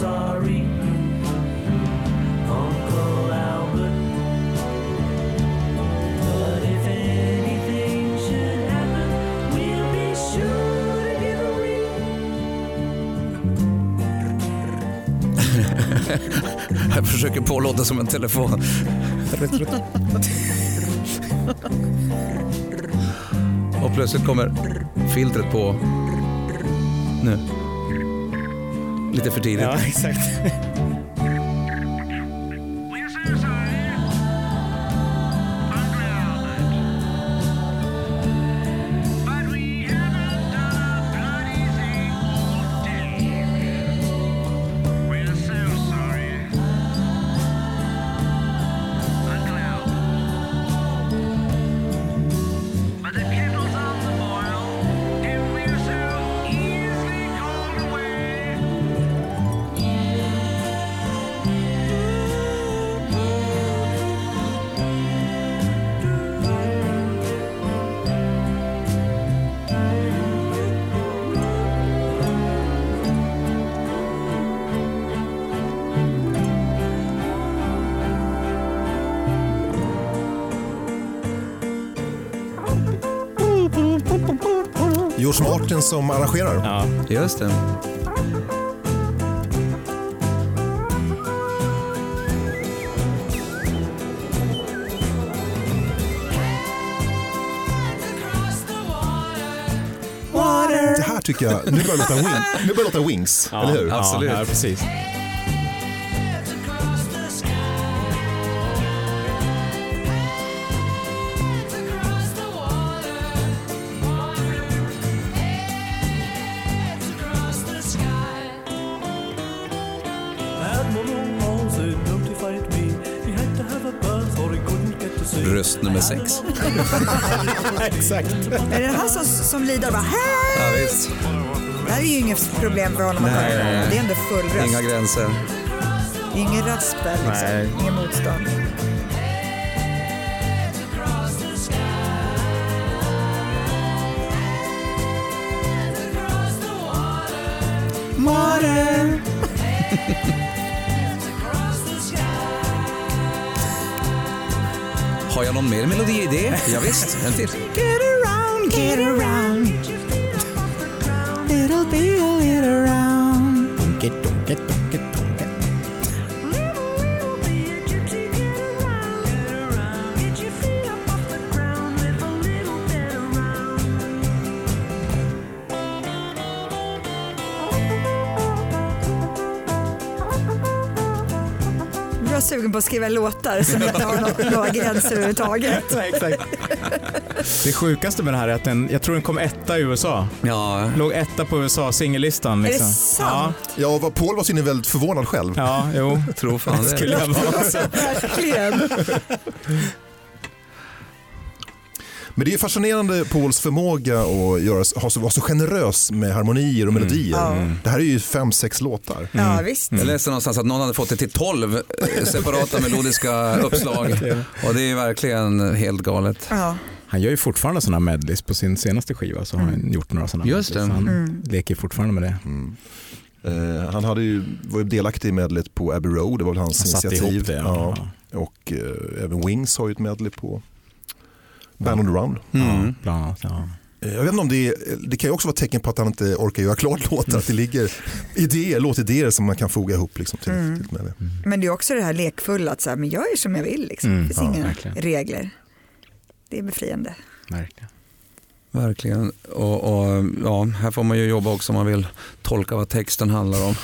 sorry, Uncle Albert. But if anything should happen, we'll be sure to give a ring. jag försöker på låta som en telefon. Och plötsligt kommer filtret på. Nu. Lite för tidigt. ja, exakt. Martin som arrangerar. Ja. Just det. Det här tycker jag, nu börjar det låta, wing, nu börjar det låta Wings, Ja, eller hur? Absolut. Ja, ja, precis. Exakt. Är det den här som, som lider bara "Hej!" Ja, visst. Det här är ju inget problem för honom att Nej, nej. Det är ändå full röst. Inga gränser. Ingen rasp där, Nej. liksom. Ingen motstånd. Water. Har jag någon mer melodiidé? Ja, visst, en till. Get around, get around. Little be a little around. Dunket, dunket, dunket, dunket. Sugen på att skriva låtar som inte har några, några gränser överhuvudtaget. Det sjukaste med det här är att den, jag tror den kom etta i USA. Ja, Låg etta på USA singellistan. Är Liksom. det sant? Ja, vad- Paul var synnerligen väldigt förvånad själv. Ja, ja jo. jag tror fan det. Skulle jag vara. Så. Verkligen. Men det är ju fascinerande Pauls förmåga att göra, ha så, vara så generös med harmonier och melodier. Ja. Det här är ju fem, sex låtar. Ja, visst. Jag läste någonstans att någon hade fått det till 12 separata melodiska uppslag. Och det är verkligen helt galet. Ja. Han gör ju fortfarande sådana medleys på sin senaste skiva. Så har han gjort några sådana Just medleys. Han Mm. leker fortfarande med det. Mm. Eh, han hade ju, var ju delaktig i medlet på Abbey Road, det var väl hans Han initiativ. ihop det. Ja. Ja. Och eh, även Wings har ju ett medley på Band on the Run. Mm. Ja, annat, ja. Eh, Jag vet inte om det, är, det kan ju också vara tecken på att han inte orkar göra klart låtar. Att det ligger idéer, låtidéer som man kan foga ihop liksom, till, Mm. till medley. Men det är också det här lekfulla att så här, men jag gör som jag vill. Liksom. Mm, det finns ja, inga verkligen. regler. Det är befriande. Verkligen. Verkligen. Och, och, ja, här får man ju jobba också om man vill tolka vad texten handlar om.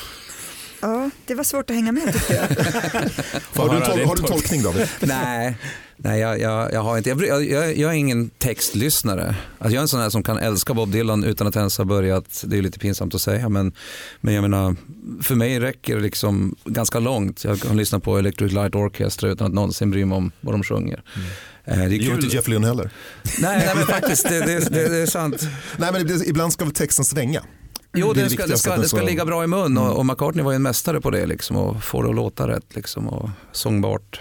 Ja, det var svårt att hänga med tycker jag. Har du, tol- har du en tolk- tolkning David? Nej, nej jag, jag, jag har inte. Jag, jag, jag, är ingen textlyssnare. Alltså jag är en sån här som kan älska Bob Dylan utan att ens ha börjat. Det är lite pinsamt att säga men, men jag menar, för mig räcker liksom ganska långt. Jag kan lyssna på Electric Light Orchestra utan att någonsin bry mig om vad de sjunger. Eh, Det är Det gör inte Jeff Lynne heller. Nej, nej men faktiskt, det, det, det, är sant. Nej, men ibland ska väl texten svänga. Jo, Det det ska, det, ska, det ska ligga bra i mun och, och McCartney var ju en mästare på det liksom och få det att låta rätt liksom och sångbart.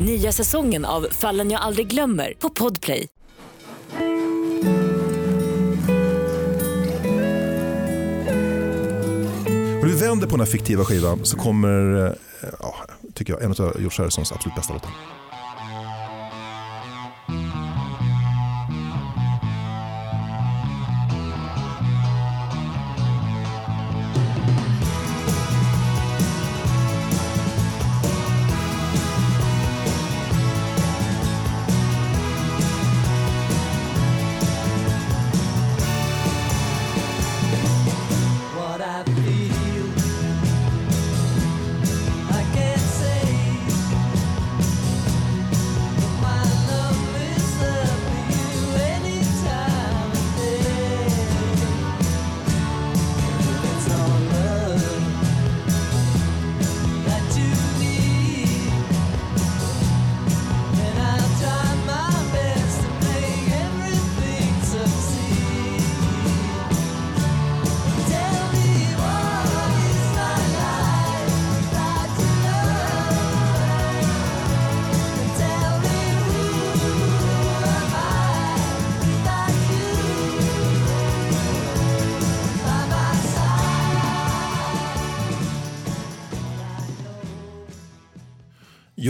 Nya säsongen av Fallen jag aldrig glömmer på Podplay. Om vi vänder på den här fiktiva skivan så kommer, eh, ja, tycker jag, en av George Harrisons absolut bästa låtar.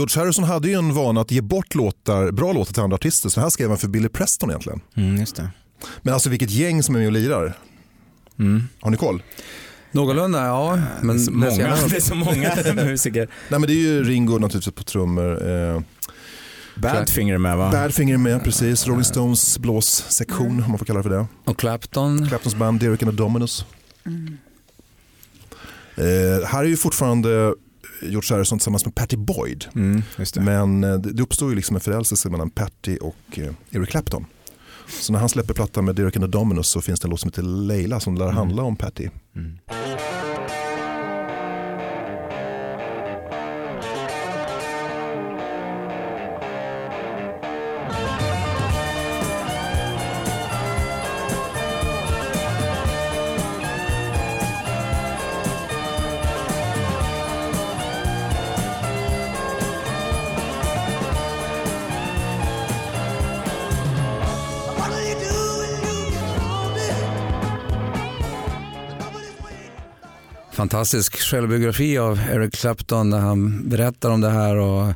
George Harrison hade ju en vana att ge bort låtar, bra låtar till andra artister, så här skrev han för Billy Preston egentligen. Mm, just det. Men alltså vilket gäng som är med och lirar. Mm. Har ni koll? Någorlunda, ja. Men det, är så många, det är så många musiker. Nej men det är ju Ringo naturligtvis på trummor. Eh, Badfinger med va? Badfinger med, precis. Rolling Stones blåssektion, om man får kalla det för det. Och Clapton. Claptons band, Derek and the Dominos. Eh, här är ju fortfarande George Harrison tillsammans med Patty Boyd. Mm, det. Men eh, det uppstår ju liksom en förälskelse mellan Patty och eh, Eric Clapton. Så när han släpper plattan med Derek and the Dominos så finns det en låt som heter Leila som lär handla om Patty. Mm. Fantastisk självbiografi av Eric Clapton där han berättar om det här och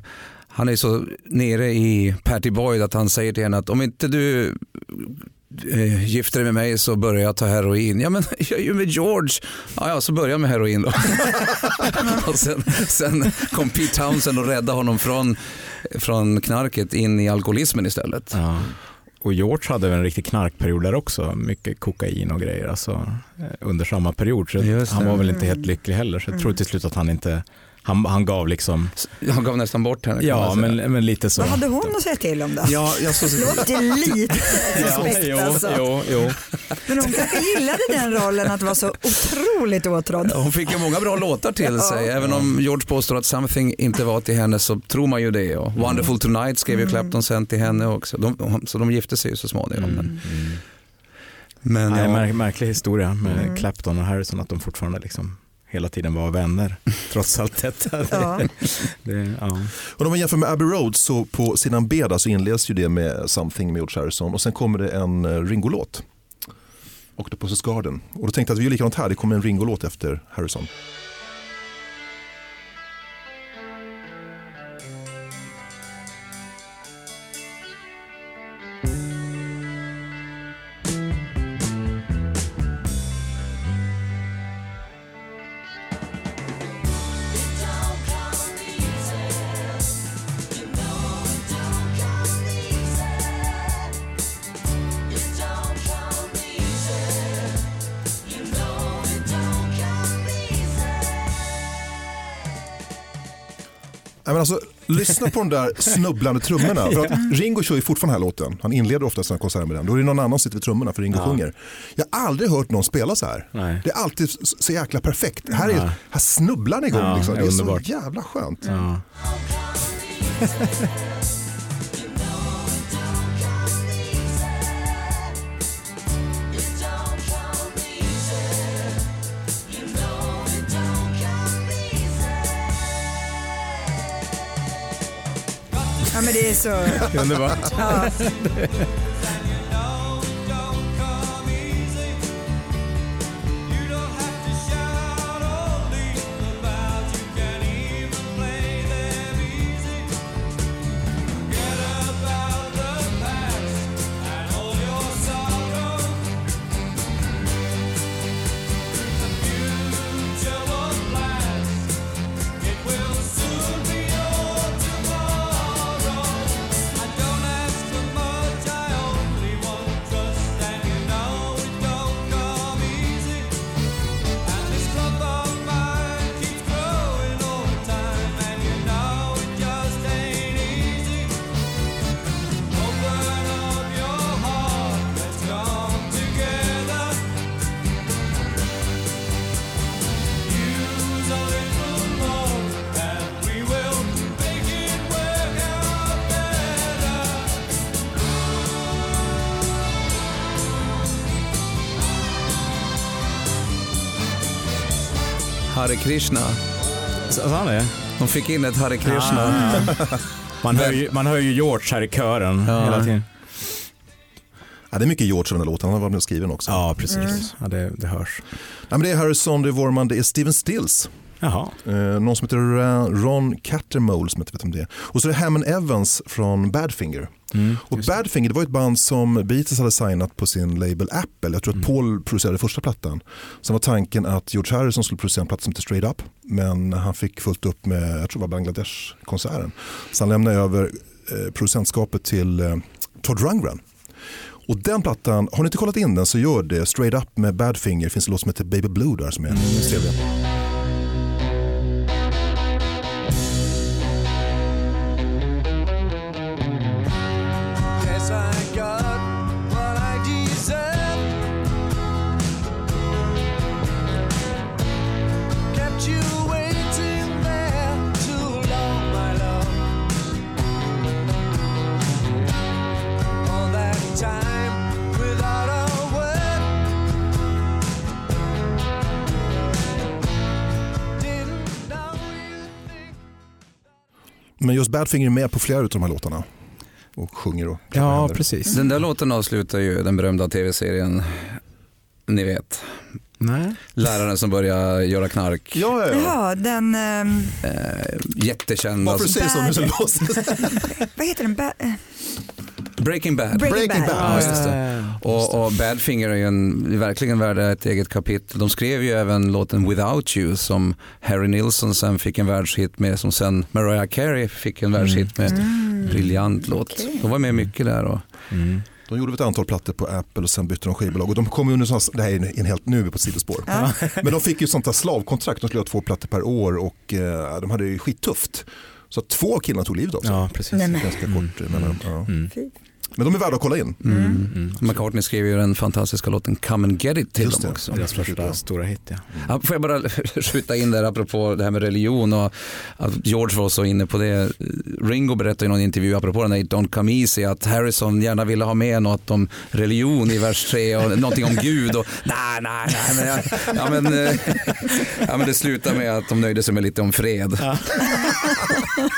han är så nere i Patty Boyd att han säger till henne att om inte du eh, gifter dig med mig så börjar jag ta heroin. Ja men jag är ju med George. Ja, ja så börjar jag med heroin då. och sen, sen kom Pete Townsend och räddade honom från, från knarket in i alkoholismen istället. Ja. Och George hade väl en riktig knarkperiod där också, mycket kokain och grejer alltså, eh, under samma period. Så han var väl inte helt lycklig heller, så jag tror till slut att han inte, han, han gav liksom, Han gav nästan bort henne. ja men, men lite så. Vad hade hon att säga till om då? Ja, jag så, Låter lite Ja, suspekt jo, alltså. jo, jo. Men hon kanske gillade den rollen att vara så otroligt åtrådd. hon fick ju många bra låtar till sig. Även om George påstår att Something inte var till henne så tror man ju det. Och Wonderful Tonight skrev ju Clapton sen till henne också. De, så de gifte sig ju så småningom. Men, men Nej, ja, märk, märklig historia med Clapton och Harrison, att de fortfarande liksom hela tiden var vänner, trots allt detta. Ja. Det, ja. Och om man jämför med Abbey Road så på sidan B där så inleds ju det med Something med George Harrison och sen kommer det en eh, Ringo-låt. Octopus's Garden. Och då tänkte jag att vi gör likadant här, det kommer en Ringo-låt efter Harrison. Lyssna på de där snubblande trummorna. För att Ringo kör ju fortfarande den här låten. Han inleder ofta sina konserter med den. Då är det någon annan som sitter vid trummorna för Ringo Ja. sjunger. Jag har aldrig hört någon spela så här. Nej. Det är alltid så- jäkla perfekt. Här, är, Ja. här snubblar ni igång. Ja, liksom. Det är underbart. så jävla skönt. Ja. Men det är så... Underbart. Ja. Hare Krishna. Så han är? De fick in ett Hare Krishna. Man hör, ju, man hör ju George här i kören Ja. hela tiden. Ja, det är mycket George i den här låten. Han har varit med och skriven också. Ja, precis. Ja, det, det hörs. Ja, men det är Harrison, det är Worman, det är Steven Stills. Jaha. Eh, någon som heter Ron Cattermole som jag inte vet om det är. Och så är det Hammond Evans från Badfinger. Mm, Och. Badfinger det var ett band som Beatles hade signat på sin label Apple. Jag tror Mm. att Paul producerade första plattan. Sen var tanken att George Harrison skulle producera en platta som heter Straight Up. Men han fick fullt upp med, jag tror det var Bangladesh-konserten. Så han lämnade över eh, producentskapet till eh, Todd Rundgren. Och den plattan, har ni inte kollat in den så gör det. Straight Up med Badfinger, det finns en låt som heter Baby Blue där som är Mm. trevlig. Men just Badfinger är med på flera av de här låtarna. Och sjunger och Ja, händer. precis. Den där låten avslutar ju den berömda tv-serien Ni vet, Nej. läraren som börjar göra knark. Ja, ja, ja. Ja, den, ehm, Eh, jättekänd. Varför Alltså, säger så nu så vad heter den? Ba- Breaking Bad. Breaking, Breaking Bad. Bad. Ja, just det. Och, och Badfinger är ju en, verkligen värd ett eget kapitel. De skrev ju även låten Without You som Harry Nilsson sen fick en världshit med, som sen Mariah Carey fick en världshit med. Briljant låt. okej. De var med mycket där. Och, Mm. De gjorde ett antal plattor på Apple och sen bytte de skivbolag. Och de kom under sån, det här är en, helt nu är vi på ett sidospår. Ja. Men de fick ju sånt där slavkontrakt, de skulle ha två plattor per år och eh, de hade ju skittufft. Så två av killarna tog livet av sig. Ja, precis. Nej, men. Ganska kort eh, mellan. Ja. Mm. Men de är värda att kolla in. mm. Mm. McCartney skrev ju den fantastiska låten Come and Get It till Just dem det. också. Deras första stora hit ja. Ja, får jag bara skjuta in där apropå det här med religion och att George var så inne på det. Ringo berättade i någon intervju apropå den här It Don't Come Easy att Harrison gärna ville ha med något om religion i vers 3 och någonting om Gud och nej, nej, nej. Men, jag, ja, men, eh, ja, men det slutade med att de nöjde sig med lite om fred.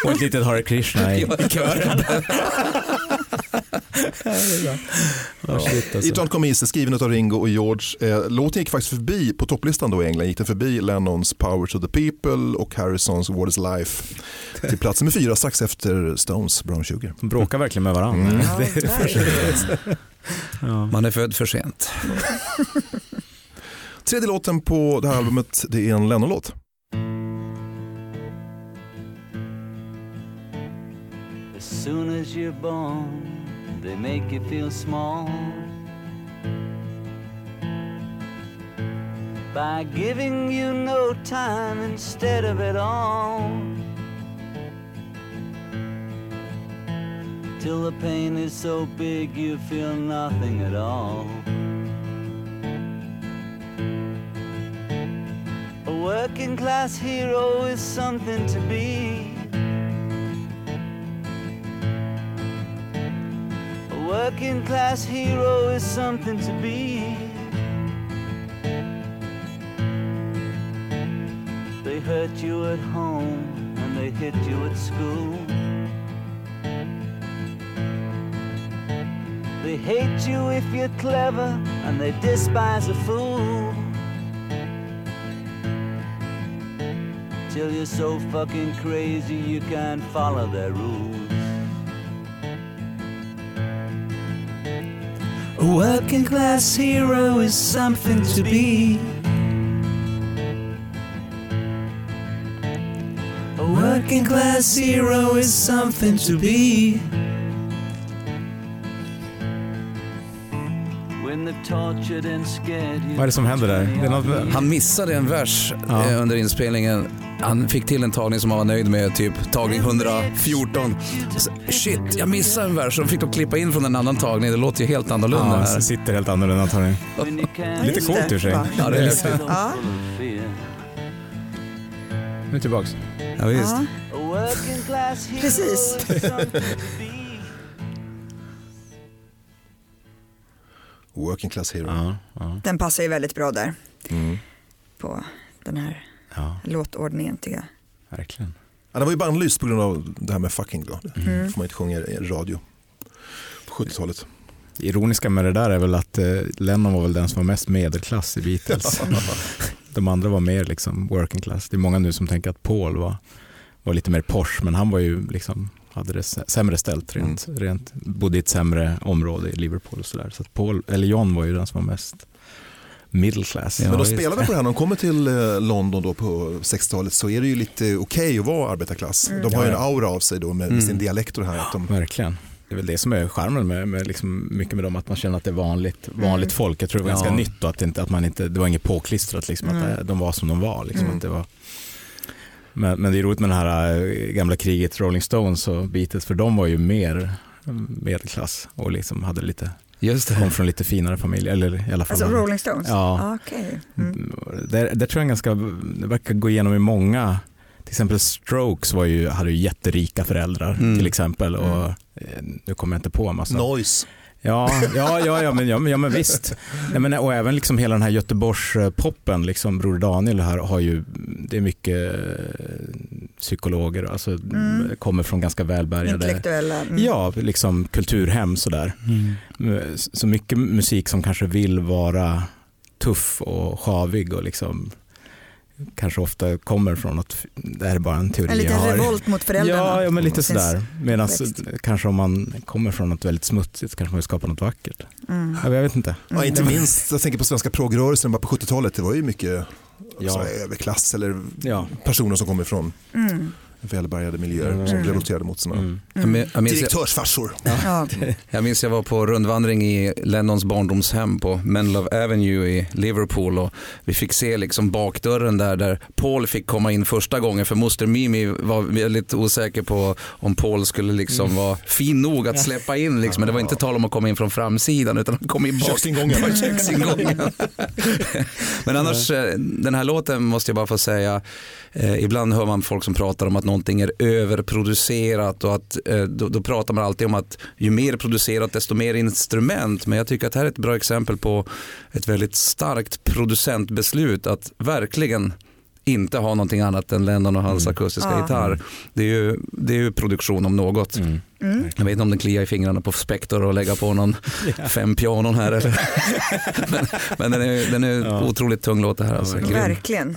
Och ett litet Hare Krishna i, i kören. Ja, shit, It alltså. Don't Come Easy, skriven av Ringo och George. Eh, låten gick faktiskt förbi, på topplistan då i England, gick den förbi Lennons Power to the People och Harrisons What is Life till plats nummer fyra strax efter Stones Brown Sugar. De bråkar verkligen med varandra. Mm. Ja. Man är född för sent. Tredje låten på det här albumet det är en Lennon-låt. As soon as you're born, they make you feel small. By giving you no time instead of it all. Till the pain is so big you feel nothing at all. A working class hero is something to be. Working class hero is something to be. They hurt you at home and they hit you at school. They hate you if you're clever and they despise a fool. Till you're so fucking crazy you can't follow their rules. A working class hero is something to be. A working class hero is something to be. Vad är det som händer där? Något... Han missade en vers Ja. eh, under inspelningen. Han fick till en tagning som han var nöjd med, typ tagning 114. Så, Shit, jag missade en vers. Så de fick då klippa in från en annan tagning. Det låter ju helt annorlunda Ja, här. sitter helt annorlunda antagligen. Lite coolt ur sig. Ja. Det är lite. Ja. Nu tillbaks. Ja, visst. Ja. Precis. Working Class Hero. Ja, ja, Den passar ju väldigt bra där Mm. på den här ja, låtordningen tycker jag. verkligen. Ja, den var ju bannlyst på grund av det här med fucking då. Det Mm. får man inte sjunga i radio. På 70-talet. Det ironiska med det där är väl att eh, Lennon var väl den som var mest medelklass i Beatles. De andra var mer liksom working class. Det är många nu som tänker att Paul var, var lite mer posh, men han var ju liksom, hade det sä- sämre ställt rent, rent bodde i ett sämre område i Liverpool och sådär. Så att Paul, eller John var ju den som var mest middle class. Ja, Men de spelade på det här, när de kommer till eh, London då på 60-talet så är det ju lite okej att vara arbetarklass. De har ju en aura av sig då med, med sin dialekt och det här. Att de, Verkligen. Det är väl det som är charmen med, med liksom mycket med dem, att man känner att det är vanligt, vanligt folk. Jag tror det var Ja. ganska nytt och att, det inte, att man inte, det var inget påklistrat, liksom, att Mm. det, de var som de var. Liksom, Mm. att det var men, men det är roligt med det här eh, gamla kriget Rolling Stones och Beatles, för de var ju mer mm, medelklass och liksom hade lite, Just det. kom från lite finare familjer. Eller i alla fall Alltså Rolling Stones? Ja. Ah, Okej. Mm. det, det tror jag ganska, det verkar gå igenom i många, till exempel Strokes var ju, hade ju jätterika föräldrar Mm. till exempel och eh, nu kommer jag inte på en massa. Noise. Ja, ja, ja, ja, men, ja, men, ja men visst. Nej, men, och även liksom hela den här Göteborgs-poppen, liksom Bror Daniel här har ju, det är mycket eh, psykologer, alltså Mm. kommer från ganska välbärgade Intellektuella. Mm. Ja, liksom kulturhem sådär. Så mycket musik som kanske vill vara tuff och sjavig och liksom kanske ofta kommer från att det här är bara en teori En liten revolt mot föräldrarna. Ja, ja men lite sådär. Medan kanske om man kommer från något väldigt smutsigt kanske man vill skapa något vackert. Mm. Ja, jag vet inte. Ja, inte minst, jag tänker på svenska proggrörelsen bara på 70-talet, det var ju mycket Ja. så här, överklass eller Ja. personer som kommer från Mm. Välbärgade miljöer Mm. som revolterade mot sina Mm. Direktörsfarsor. Ja. Jag minns jag var på rundvandring i Lennons barndomshem på Menlove Avenue i Liverpool och vi fick se liksom bakdörren där, där Paul fick komma in första gången för moster Mimi var väldigt osäker på om Paul skulle liksom vara fin nog att släppa in. Liksom. Men det var inte tal om att komma in från framsidan utan han kom in bak Köksingången. köksingången. Men annars, eh, den här låten måste jag bara få säga, eh, ibland hör man folk som pratar om att någonting är överproducerat och att eh, då, då pratar man alltid om att ju mer producerat desto mer instrument. Men jag tycker att det här är ett bra exempel på ett väldigt starkt producentbeslut att verkligen inte ha någonting annat än Lennon och hans akustiska Ja. gitarr. Det är, ju, det är ju produktion om något. Mm. Mm. Jag vet inte om den kliar i fingrarna på Spector och lägga på någon fem pianon här. Eller. men men den är, den är Ja. otroligt tung låt det här. Alltså. Verkligen.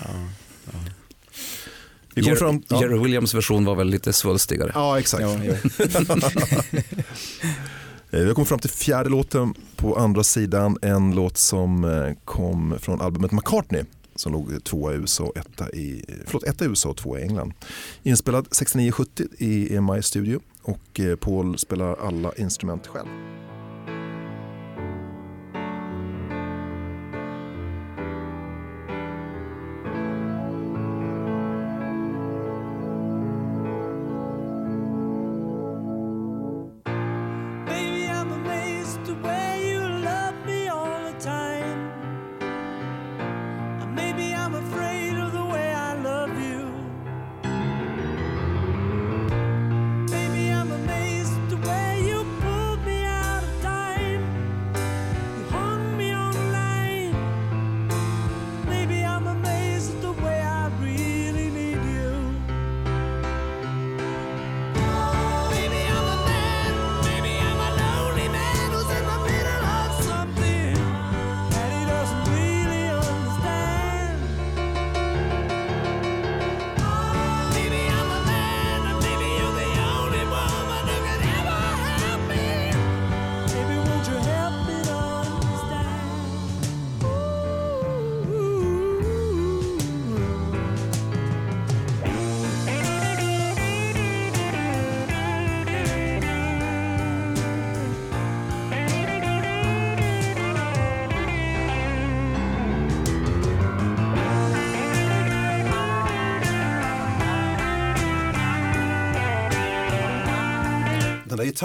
Vi Jer- fram, ja. Jerry Williams version var väl lite svulstigare. ja, exakt. Ja, ja. Eh, Vi kommit fram till fjärde låten på andra sidan. En låt som eh, kom från albumet McCartney som låg tvåa i USA, etta i, förlåt, etta i USA och tvåa i England. Inspelad 69-70 i EMI Studio och eh, Paul spelar alla instrument själv.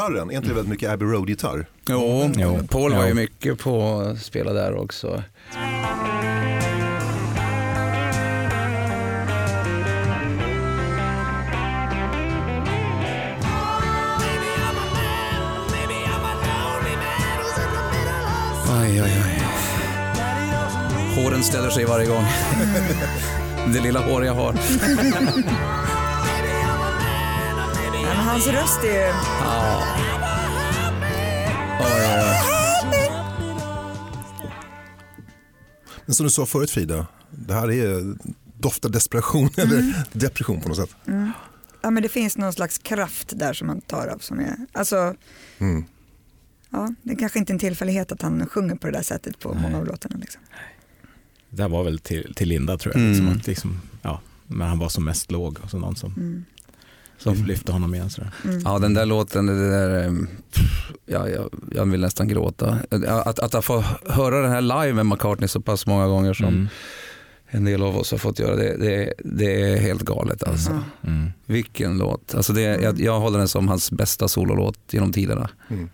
Gitarren, är inte det väldigt mycket Abbey Road-gitarr? Jo, Jo. Paul var ju mycket på att spela där också. Aj, aj, aj. Håren ställer sig varje gång. Det lilla hår jag har. Hans röst är ju... Ja. Oj, oj, oj. Men som du sa förut Frida, det här är doftar desperation eller depression på något sätt. Mm. Ja men det finns någon slags kraft där som man tar av som är, alltså Mm. ja det är kanske inte en tillfällighet att han sjunger på det där sättet på många av låtarna. Liksom. Det här var väl till, till Linda tror jag. Mm. Liksom, att liksom, ja, men han var som mest låg och så någon som, Mm. Som lyfte honom igen. Sådär. Mm. Ja, den där låten, det där, eh, pff, ja, jag, jag vill nästan gråta. Att, att, att få höra den här live med McCartney så pass många gånger som Mm. en del av oss har fått göra, det, det, det är helt galet alltså. Ja. Mm. Vilken låt. Alltså det, jag, jag håller den som hans bästa sololåt genom tiderna. Mm.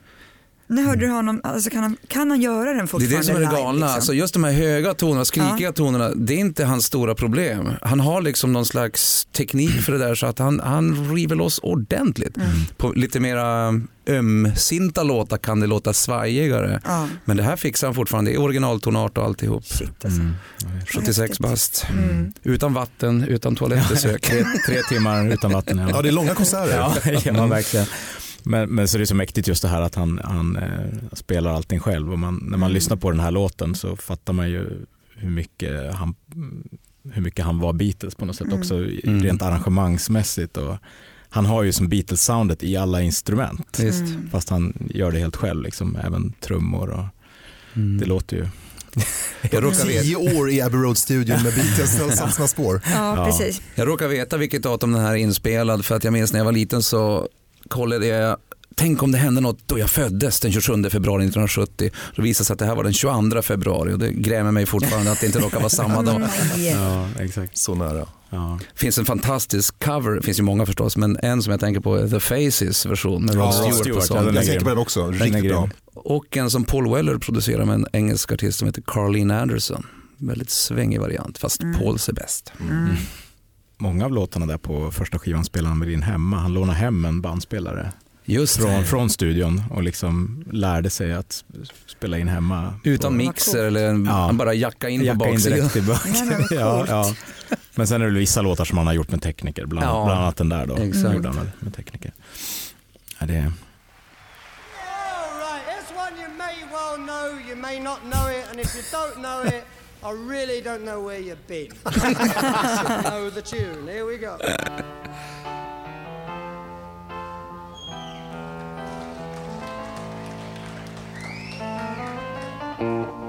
När hörde du honom, alltså kan han, kan han göra den Det är fortfarande det som är det galna. liksom? Alltså just de här höga tonerna, skrikiga Ja. tonerna, det är inte hans stora problem. Han har liksom någon slags teknik för det där så att han, han river loss ordentligt. Mm. På lite mera ömsinta låtar kan det låta svajigare. Ja, Men det här fixar han fortfarande i originaltonart och alltihop. shit alltså. Mm. 76 häftigt. bast. Mm. Utan vatten, utan toalettbesök. Tre, tre timmar utan vatten. Ja, det är långa konserter. Ja, ja verkligen. Men, men så det är så mäktigt just det här att han, han eh, spelar allting själv. Och man, när man lyssnar på den här låten så fattar man ju hur mycket han, hur mycket han var Beatles på något sätt Mm. också Mm. rent arrangemangsmässigt. Och han har ju som Beatles-soundet i alla instrument. Mm. Fast han gör det helt själv, liksom, även trummor. Och Mm. Det låter ju... Jag råkar veta- Tio år i Abbey Road-studion med Beatles satt sina spår. Ja, Ja. precis. Jag råkar veta vilket datum den här är inspelad för att jag minns när jag var liten så kollade jag Tänk om det hände något då jag föddes den 27 februari 1970. Då visade det sig att det här var den 22 februari och det grämer mig fortfarande att det inte råkar vara samma dag. Nej. Ja, exakt. Så nära. Ja. Det finns en fantastisk cover, det finns ju många förstås, men en som jag tänker på är The Faces version med Rod Ja, Stewart, Stewart, ja, Jag tänker på den också, riktigt bra. Och en som Paul Weller producerar med en engelsk artist som heter Carleen Anderson. Väldigt svängig variant, fast Pauls är bäst. Mm. Många av låtarna där på första skivan spelar han med din hemma. Han lånade hem en bandspelare Just från, det. från studion och liksom lärde sig att spela in hemma. Utan på, mixer eller Ja. han bara jacka in Jacka på in baksidan. direkt i bak. Ja, ja. Men sen är det vissa låtar som han har gjort med tekniker, bland, Ja, bland annat den där då. exakt. Gjorde han väl med tekniker. Ja, det, All right, here's one you may well know, you may not know it, and if you don't know it, I really don't know where you've been. You know the tune. Here we go.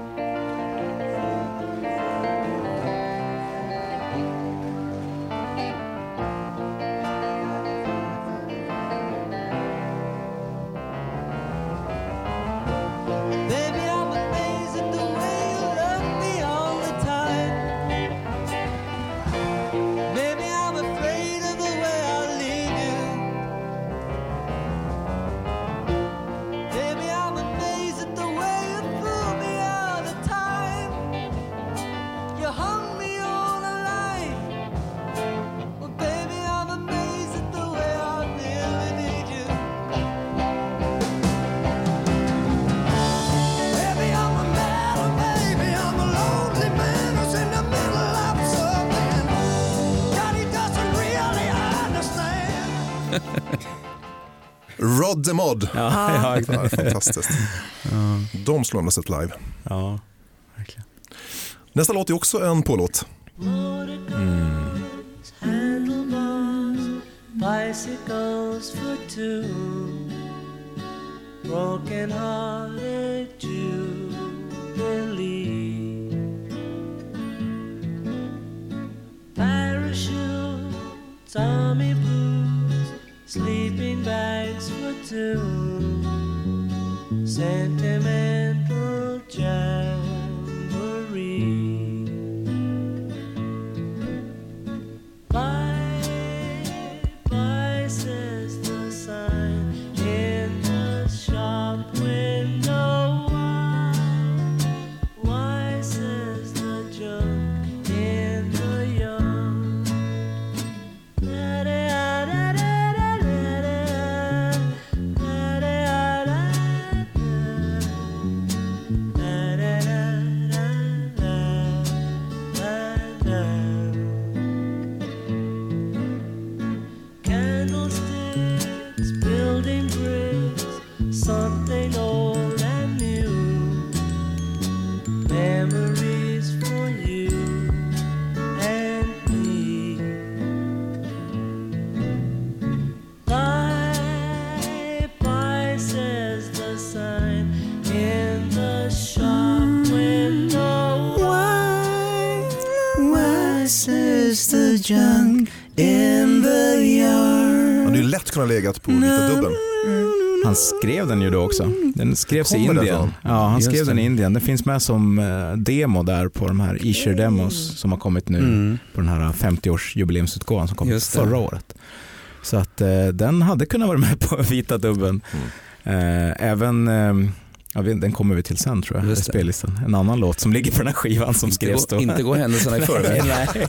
Rod the Mod. ja, ja, Ja, fantastiskt. De skulle man sett live. ja, verkligen. Nästa låt är också en pålåt. handlebars, bicycles for two, broken hearted bags Lätt kunnat legat på Vita Dubben. Han skrev den ju då också. Den skrevs i den Indien. Ja, han Just skrev den det. i Indien. Den finns med som eh, demo där på de här Isher Demos som har kommit nu Mm. på den här 50-års-jubileumsutgåvan som kom Just det. förra året. Så att eh, den hade kunnat vara med på Vita Dubben. Mm. Eh, även, eh, ja, den kommer vi till sen tror jag, spellistan. En annan låt som ligger på den här skivan som Inte skrevs då. inte gå händelserna i förväg. Nej.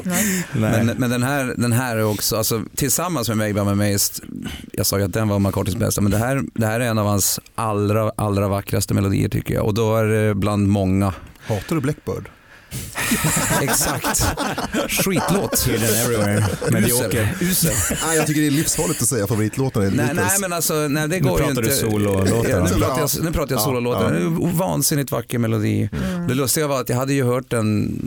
Nej. Men, men den, här, den här är också, alltså, tillsammans med Maybe I'm Amazed, jag sa ju att den var McCartys bästa, men det här, det här är en av hans allra, allra vackraste melodier tycker jag. Och då är det bland många. Hatar du Blackbird? Exakt. Skitlåt. Hidden everywhere. Medioker. Usel. Nej, jag tycker det är livsfarligt att säga favoritlåten i Nej, nej men alltså, nej, det går ju pratar inte. du sololåtar, Ja, nu, pratar jag, nu pratar jag Ja, sololåtar. ja. Det är en vansinnigt vacker melodi. Det lustiga var att jag hade ju hört den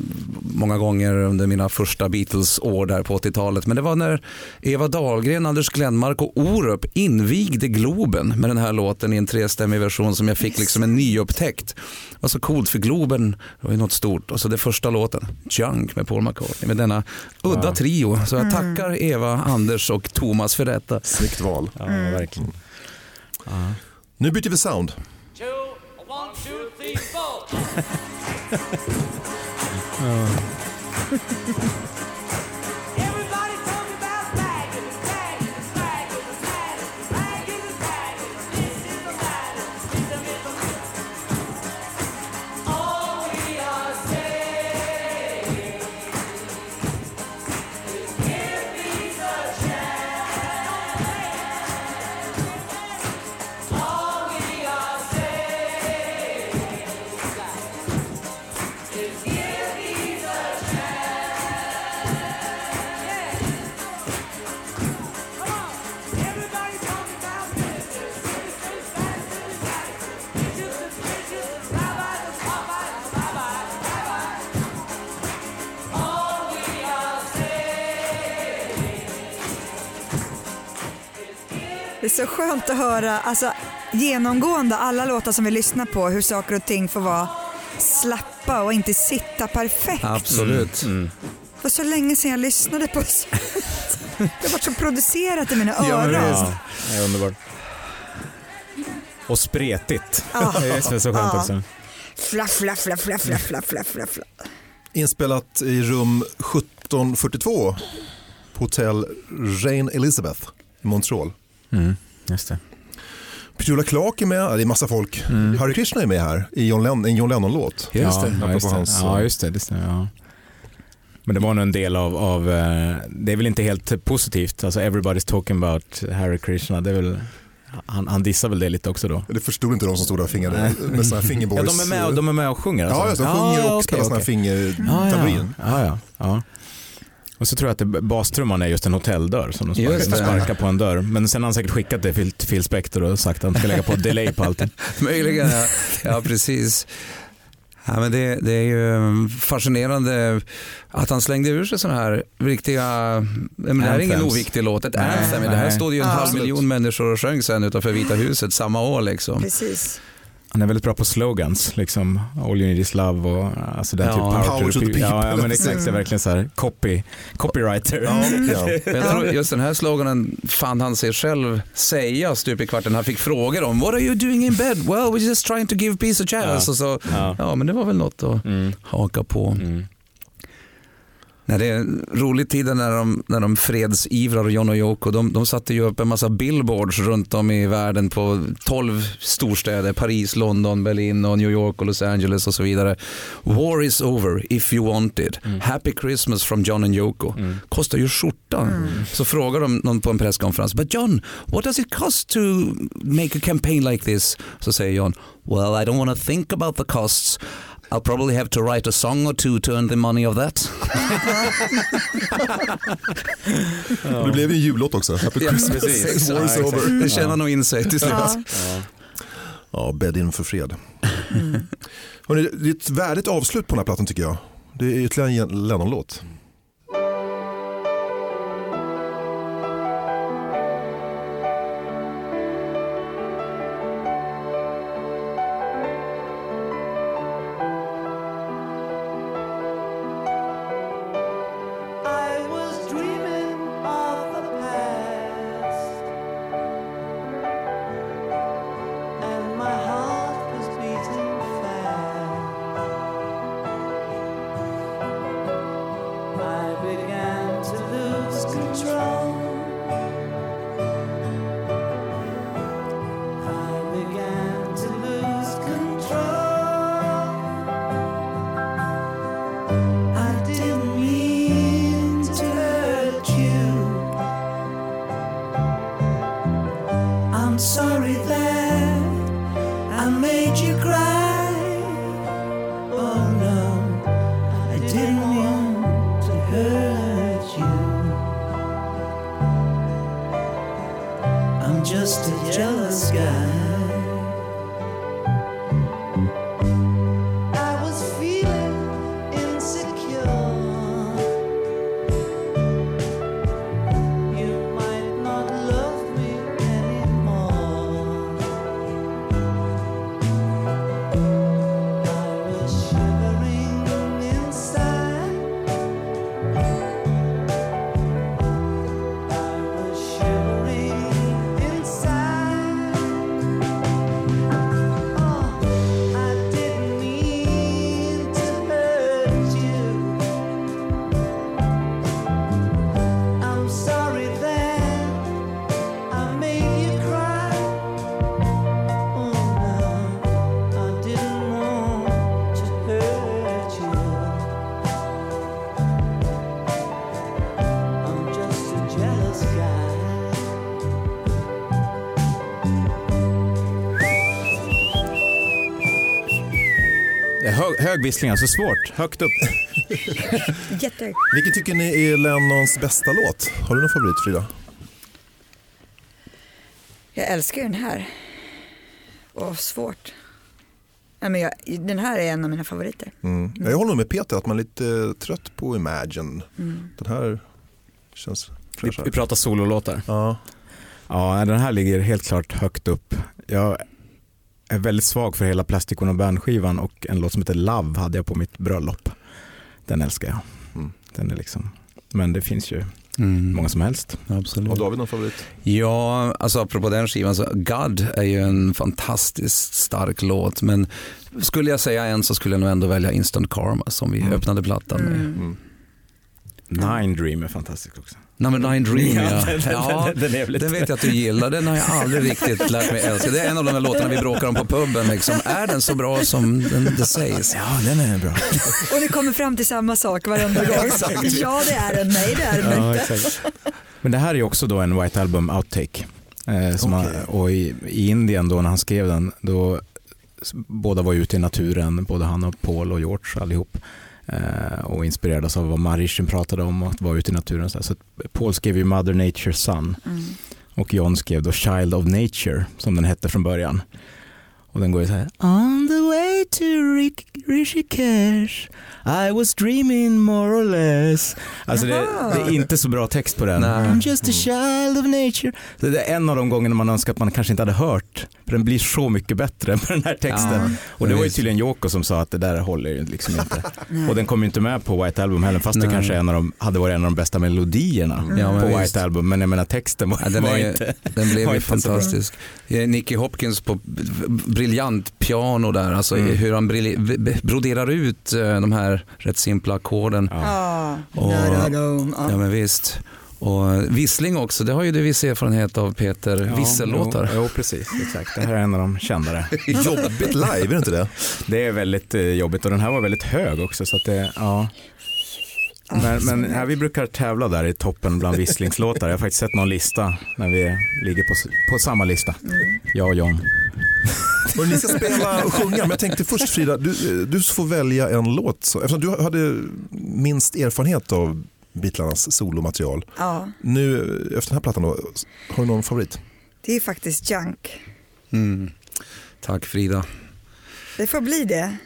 många gånger under mina första Beatles-år där på 80-talet. Men det var när Eva Dahlgren, Anders Glenmark och Orup invigde Globen med den här låten i en trestämmig version som jag fick liksom en nyupptäckt. Det var så coolt för Globen var ju något stort. Och så det första låten, Junk med Paul McCartney med denna udda Ja. trio. Så jag tackar Eva, Anders och Thomas för detta. Snyggt val. Ja, verkligen. Nu byter vi sound. Two, one, two, three, 嗯。Så skönt att höra, alltså genomgående alla låtar som vi lyssnar på, hur saker och ting får vara slappa och inte sitta perfekt. Absolut. Mm. Det var så länge sedan jag lyssnade på sånt. Det har varit så producerat i mina Ja, men öron. Ja, det är underbart. Och spretigt. Ja. Det är så skönt Ja. också. Flaff, flaff, flaff, flaff, flaff, flaff, flaff, flaff, flaff. Inspelat i rum 1742 på hotell Reine Elizabeth i Montreal. Mm, just det. Petula Clark är med, det är massa folk. Harry Krishna är med här i John Lennon, en John Lennon-låt. Just ja, det. Ja, just det. hans, Ja, just det. det stämmer, ja. Men det var nog en del av, av, eh, det är väl inte helt positivt, alltså everybody's talking about Harry Krishna, det är väl, han, han dissar väl det lite också då. Det förstod inte de som stod där och fingrade med såna här Ja, de är med och, de är med och sjunger alltså? Ja, just det. de sjunger och okej, spelar såna här okej. fingertamburin. Ja, ja. Ja, ja. Och så tror jag att det, bastrumman är just en hotelldörr som de sparkar, sparkar på en dörr. Men sen har han säkert skickat det till, Phil Spector och sagt att han ska lägga på delay på allting. Möjligen, ja. ja precis. Ja, men det, det är ju fascinerande att han slängde ur sig sådana här riktiga, men det här är ingen oviktig låt, ett Nej, anthem. Det här stod ju en halv miljon människor och sjöng sen utanför Vita huset samma år. Liksom. Precis. Han är väldigt bra på slogans, liksom all you need is love och alltså den Ja, typ power, power to the people. Ja, ja, men exakt, det är verkligen så här copy, copywriter. Ja, ja. Jag tror just den här sloganen fann han sig själv säga stup i kvarten. Han fick frågor om What are you doing in bed? Well, we're just trying to give peace a chance. Ja. Och så, Ja. ja, men det var väl något att Mm. haka på. Mm. Nej, det är en rolig tid när de, när de fredsivrar, John och Yoko. De, de satte ju upp en massa billboards runt om i världen på 12 storstäder. Paris, London, Berlin, och New York och Los Angeles och så vidare. War is over if you want it. Happy Christmas from John and Yoko. Kostar ju skjortan. Så frågar de någon på en presskonferens. But John, what does it cost to make a campaign like this? Så säger John, well I don't want to think about the costs. I'll probably have to write a song or two to earn the money of that. Det blev ju en jullåt också. Happy Ja, Christmas, precis. War is Ja, over. Det tjänar nog in sig till slut. Ja. Ja, bädd in för fred. Hörrni, det är ett värdigt avslut på den här plattan tycker jag. Det är ytterligare en Lennon-låt. Hög, hög vissling, alltså svårt. Högt upp. Jätte... Vilken tycker ni är Lennons bästa låt? Har du någon favorit Frida? Jag älskar ju den här. Och svårt. Nej, men jag, den här är en av mina favoriter. Mm. Jag håller nog med Peter att man är lite trött på Imagine. Mm. Den här känns Vi, fräschare. vi pratar sololåtar. Ja. Ja, den här ligger helt klart högt upp. Jag är väldigt svag för hela Plastic Ono Band-skivan och en låt som heter Love hade jag på mitt bröllop. Den älskar jag. Mm. Den är liksom, men det finns ju Mm. många som helst. Absolut. Har David någon favorit? Ja, alltså apropå den skivan, så God är ju en fantastiskt stark låt. Men skulle jag säga en så skulle jag nog ändå välja Instant Karma som vi Mm. öppnade plattan med. Mm. Nine Dream är fantastisk också. Number Nine Dream ja. Ja, den- den- ja. den Den vet jag att du gillar, den har jag aldrig riktigt lärt mig älska. Det är en av de här låtarna vi bråkar om på puben. Liksom. Är den så bra som den, det sägs? Ja, den är bra. Och ni kommer fram till samma sak varenda gång. ja det är den, nej det är den Ja, inte. exakt. Men det här är också då en White Album outtake. Eh, som Okej. han, och i, i Indien då när han skrev den, då båda var ute i naturen, både han och Paul och George allihop. Eh, och inspirerades av vad Marishin pratade om, att vara ute i naturen. Så, så Paul skrev ju Mother Nature's Son Mm. och John skrev då Child of Nature som den hette från början. Och den går ju så här. On the way to Rishikesh I was dreaming more or less. Alltså det, det är inte så bra text på den. Nej. I'm just a child of nature. Så det är en av de gångerna man önskar att man kanske inte hade hört. För den blir så mycket bättre med den här texten. Ja, och det var ju tydligen Yoko som sa att det där håller ju liksom inte. och den kom ju inte med på White Album heller fast det Nej. kanske är en av de, hade varit en av de bästa melodierna Ja, men på. White Album. Men jag menar texten var, Ja, den, var är, inte... den blev ju fantastisk. Nicky Hopkins på briljant piano där, alltså Mm. hur han broderar ut eh, de här rätt simpla ackorden. Ja, Och-. Ja men visst. Och vissling också, det har ju du viss erfarenhet av Peter, Ja, vissellåtar. Jo, jo, precis. Exakt. Det här är en av de kändare. Jobbigt live, är det inte det? Det är väldigt eh, jobbigt och den här var väldigt hög också. Så att det, ja. Men, men ja, vi brukar tävla där i toppen bland visslingslåtar. Jag har faktiskt sett någon lista när vi ligger på, på samma lista. Jag och John. Och ni ska spela och sjunga, men jag tänkte först Frida, du, du får välja en låt. Så, eftersom du hade minst erfarenhet av Beatlarnas solomaterial. ja, Nu efter den här plattan, då, har du någon favorit? det är faktiskt junk. Mm. Tack Frida. Det får bli det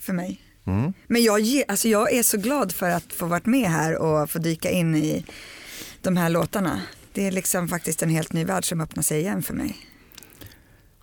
för mig. Mm. Men jag, alltså jag är så glad för att få varit med här och få dyka in i de här låtarna. Det är liksom faktiskt en helt ny värld som öppnar sig igen för mig.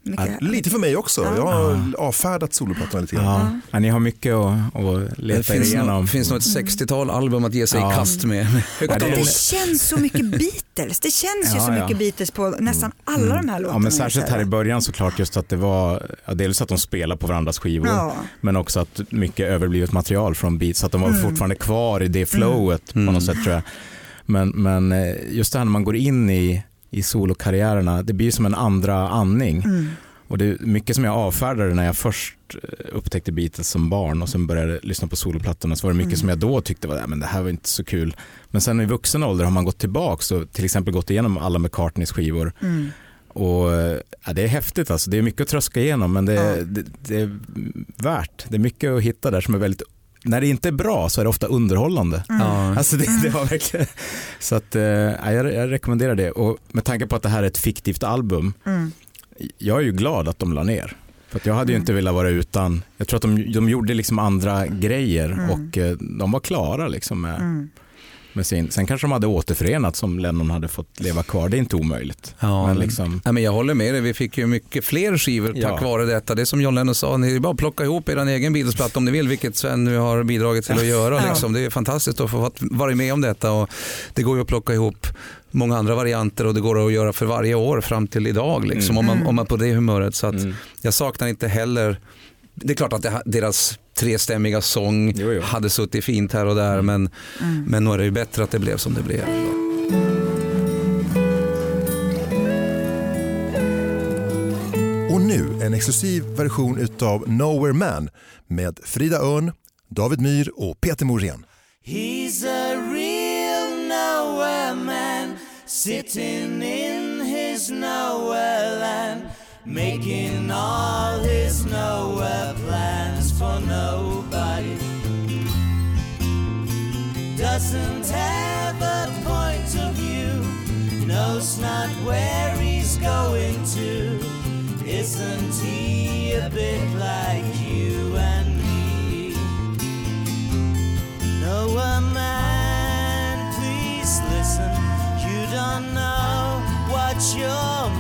Mycket, Lite för mig också. Ja. Jag har avfärdat soloplattorna lite grann. Ja. Ja, ni har mycket att, att Det leta finns, igenom. nog, finns nog ett 60-tal album att ge sig Ja. i kast med. Ja, det det känns så mycket Beatles. Det känns ju så ja. mycket Beatles på nästan alla de här låtarna. Ja, men särskilt här i början såklart just att det var, ja, dels att de spelar på varandras skivor, Ja. men också att mycket överblivet material från Beats, så att de var Mm. fortfarande kvar i det flowet på något sätt tror jag. Men, men eh, just det här när man går in i, i solokarriärerna, det blir som en andra andning. Mm. Och det är mycket som jag avfärdade när jag först eh, upptäckte Beatles som barn och sen började lyssna på soloplattorna så var det mycket Mm. som jag då tyckte var, "Nej, men det här var inte så kul. Men sen i vuxen ålder har man gått tillbaka och till exempel gått igenom alla McCartneys skivor Mm. och ja, det är häftigt alltså. Det är mycket att tröska igenom men det, Ja. det, det är värt. Det är mycket att hitta där som är väldigt när det inte är bra så är det ofta underhållande. Ja. Alltså det, det var verkligen, så att, eh, ja, jag, jag rekommenderar det. Och med tanke på att det här är ett fiktivt album, Mm. jag är ju glad att de la ner. För jag hade ju inte velat vara utan, jag tror att de, de gjorde liksom andra grejer Mm. och eh, de var klara liksom med, Mm. Med sin, sen kanske de hade återförenats om Lennon hade fått leva kvar, det är inte omöjligt. Ja, Men liksom, ja, men jag håller med dig, vi fick ju mycket fler skivor Ja. tack vare detta. Det är som John Lennon sa, ni är bara att plocka ihop er egen Beatles-platta om ni vill, vilket Sven nu har bidragit till att göra. Liksom. Det är fantastiskt att få vara med om detta och det går ju att plocka ihop många andra varianter och det går att göra för varje år fram till idag liksom, Mm. om, man, om man på det humöret. Så att mm. jag saknar inte heller, det är klart att det, deras trestämmiga sång Jo, jo. hade suttit fint här och där men, Mm. men nog är det ju bättre att det blev som det blev. Och nu en exklusiv version utav Nowhere Man med Frida Örn, David Myhr och Peter Morén. He's a real nowhere man, sitting in making all his nowhere plans for nobody. Doesn't have a point of view, knows not where he's going to. Isn't he a bit like you and me? No, a man, please listen. You don't know what you're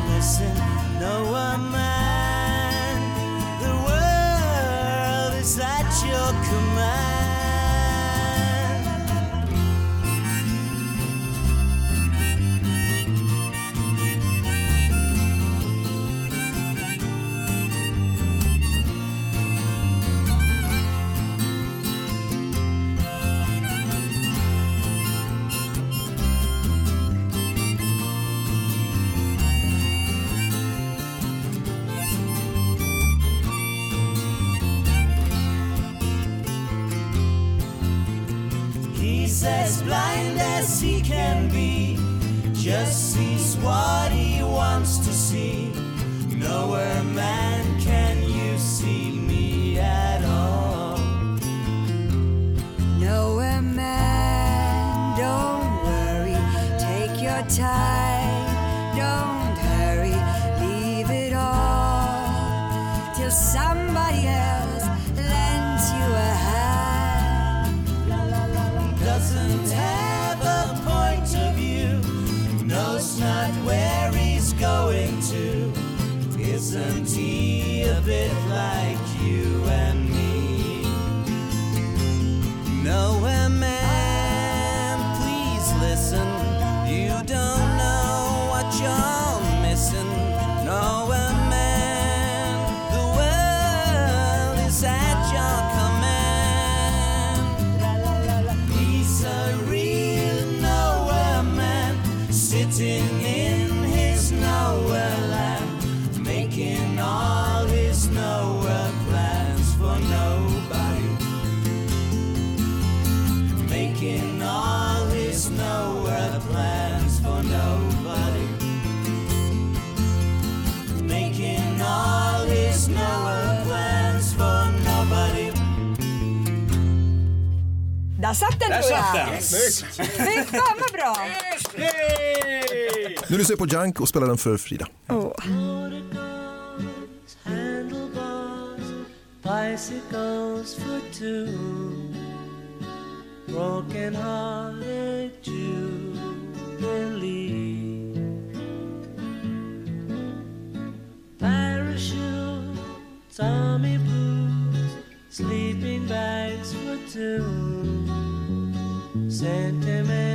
missing. No, a man, as blind as he can be, just sees what he wants to see. Nowhere, man, can you see me at all? Nowhere man, don't worry, take your time, he a Där satt den tror jag! Fy fan vad bra! Nu lyssnar vi på Junk och spelar den för Frida. Åh. Bicycles for two, broken hearted jubilee. Parachutes, army boots, sleeping bags for two, sentiment.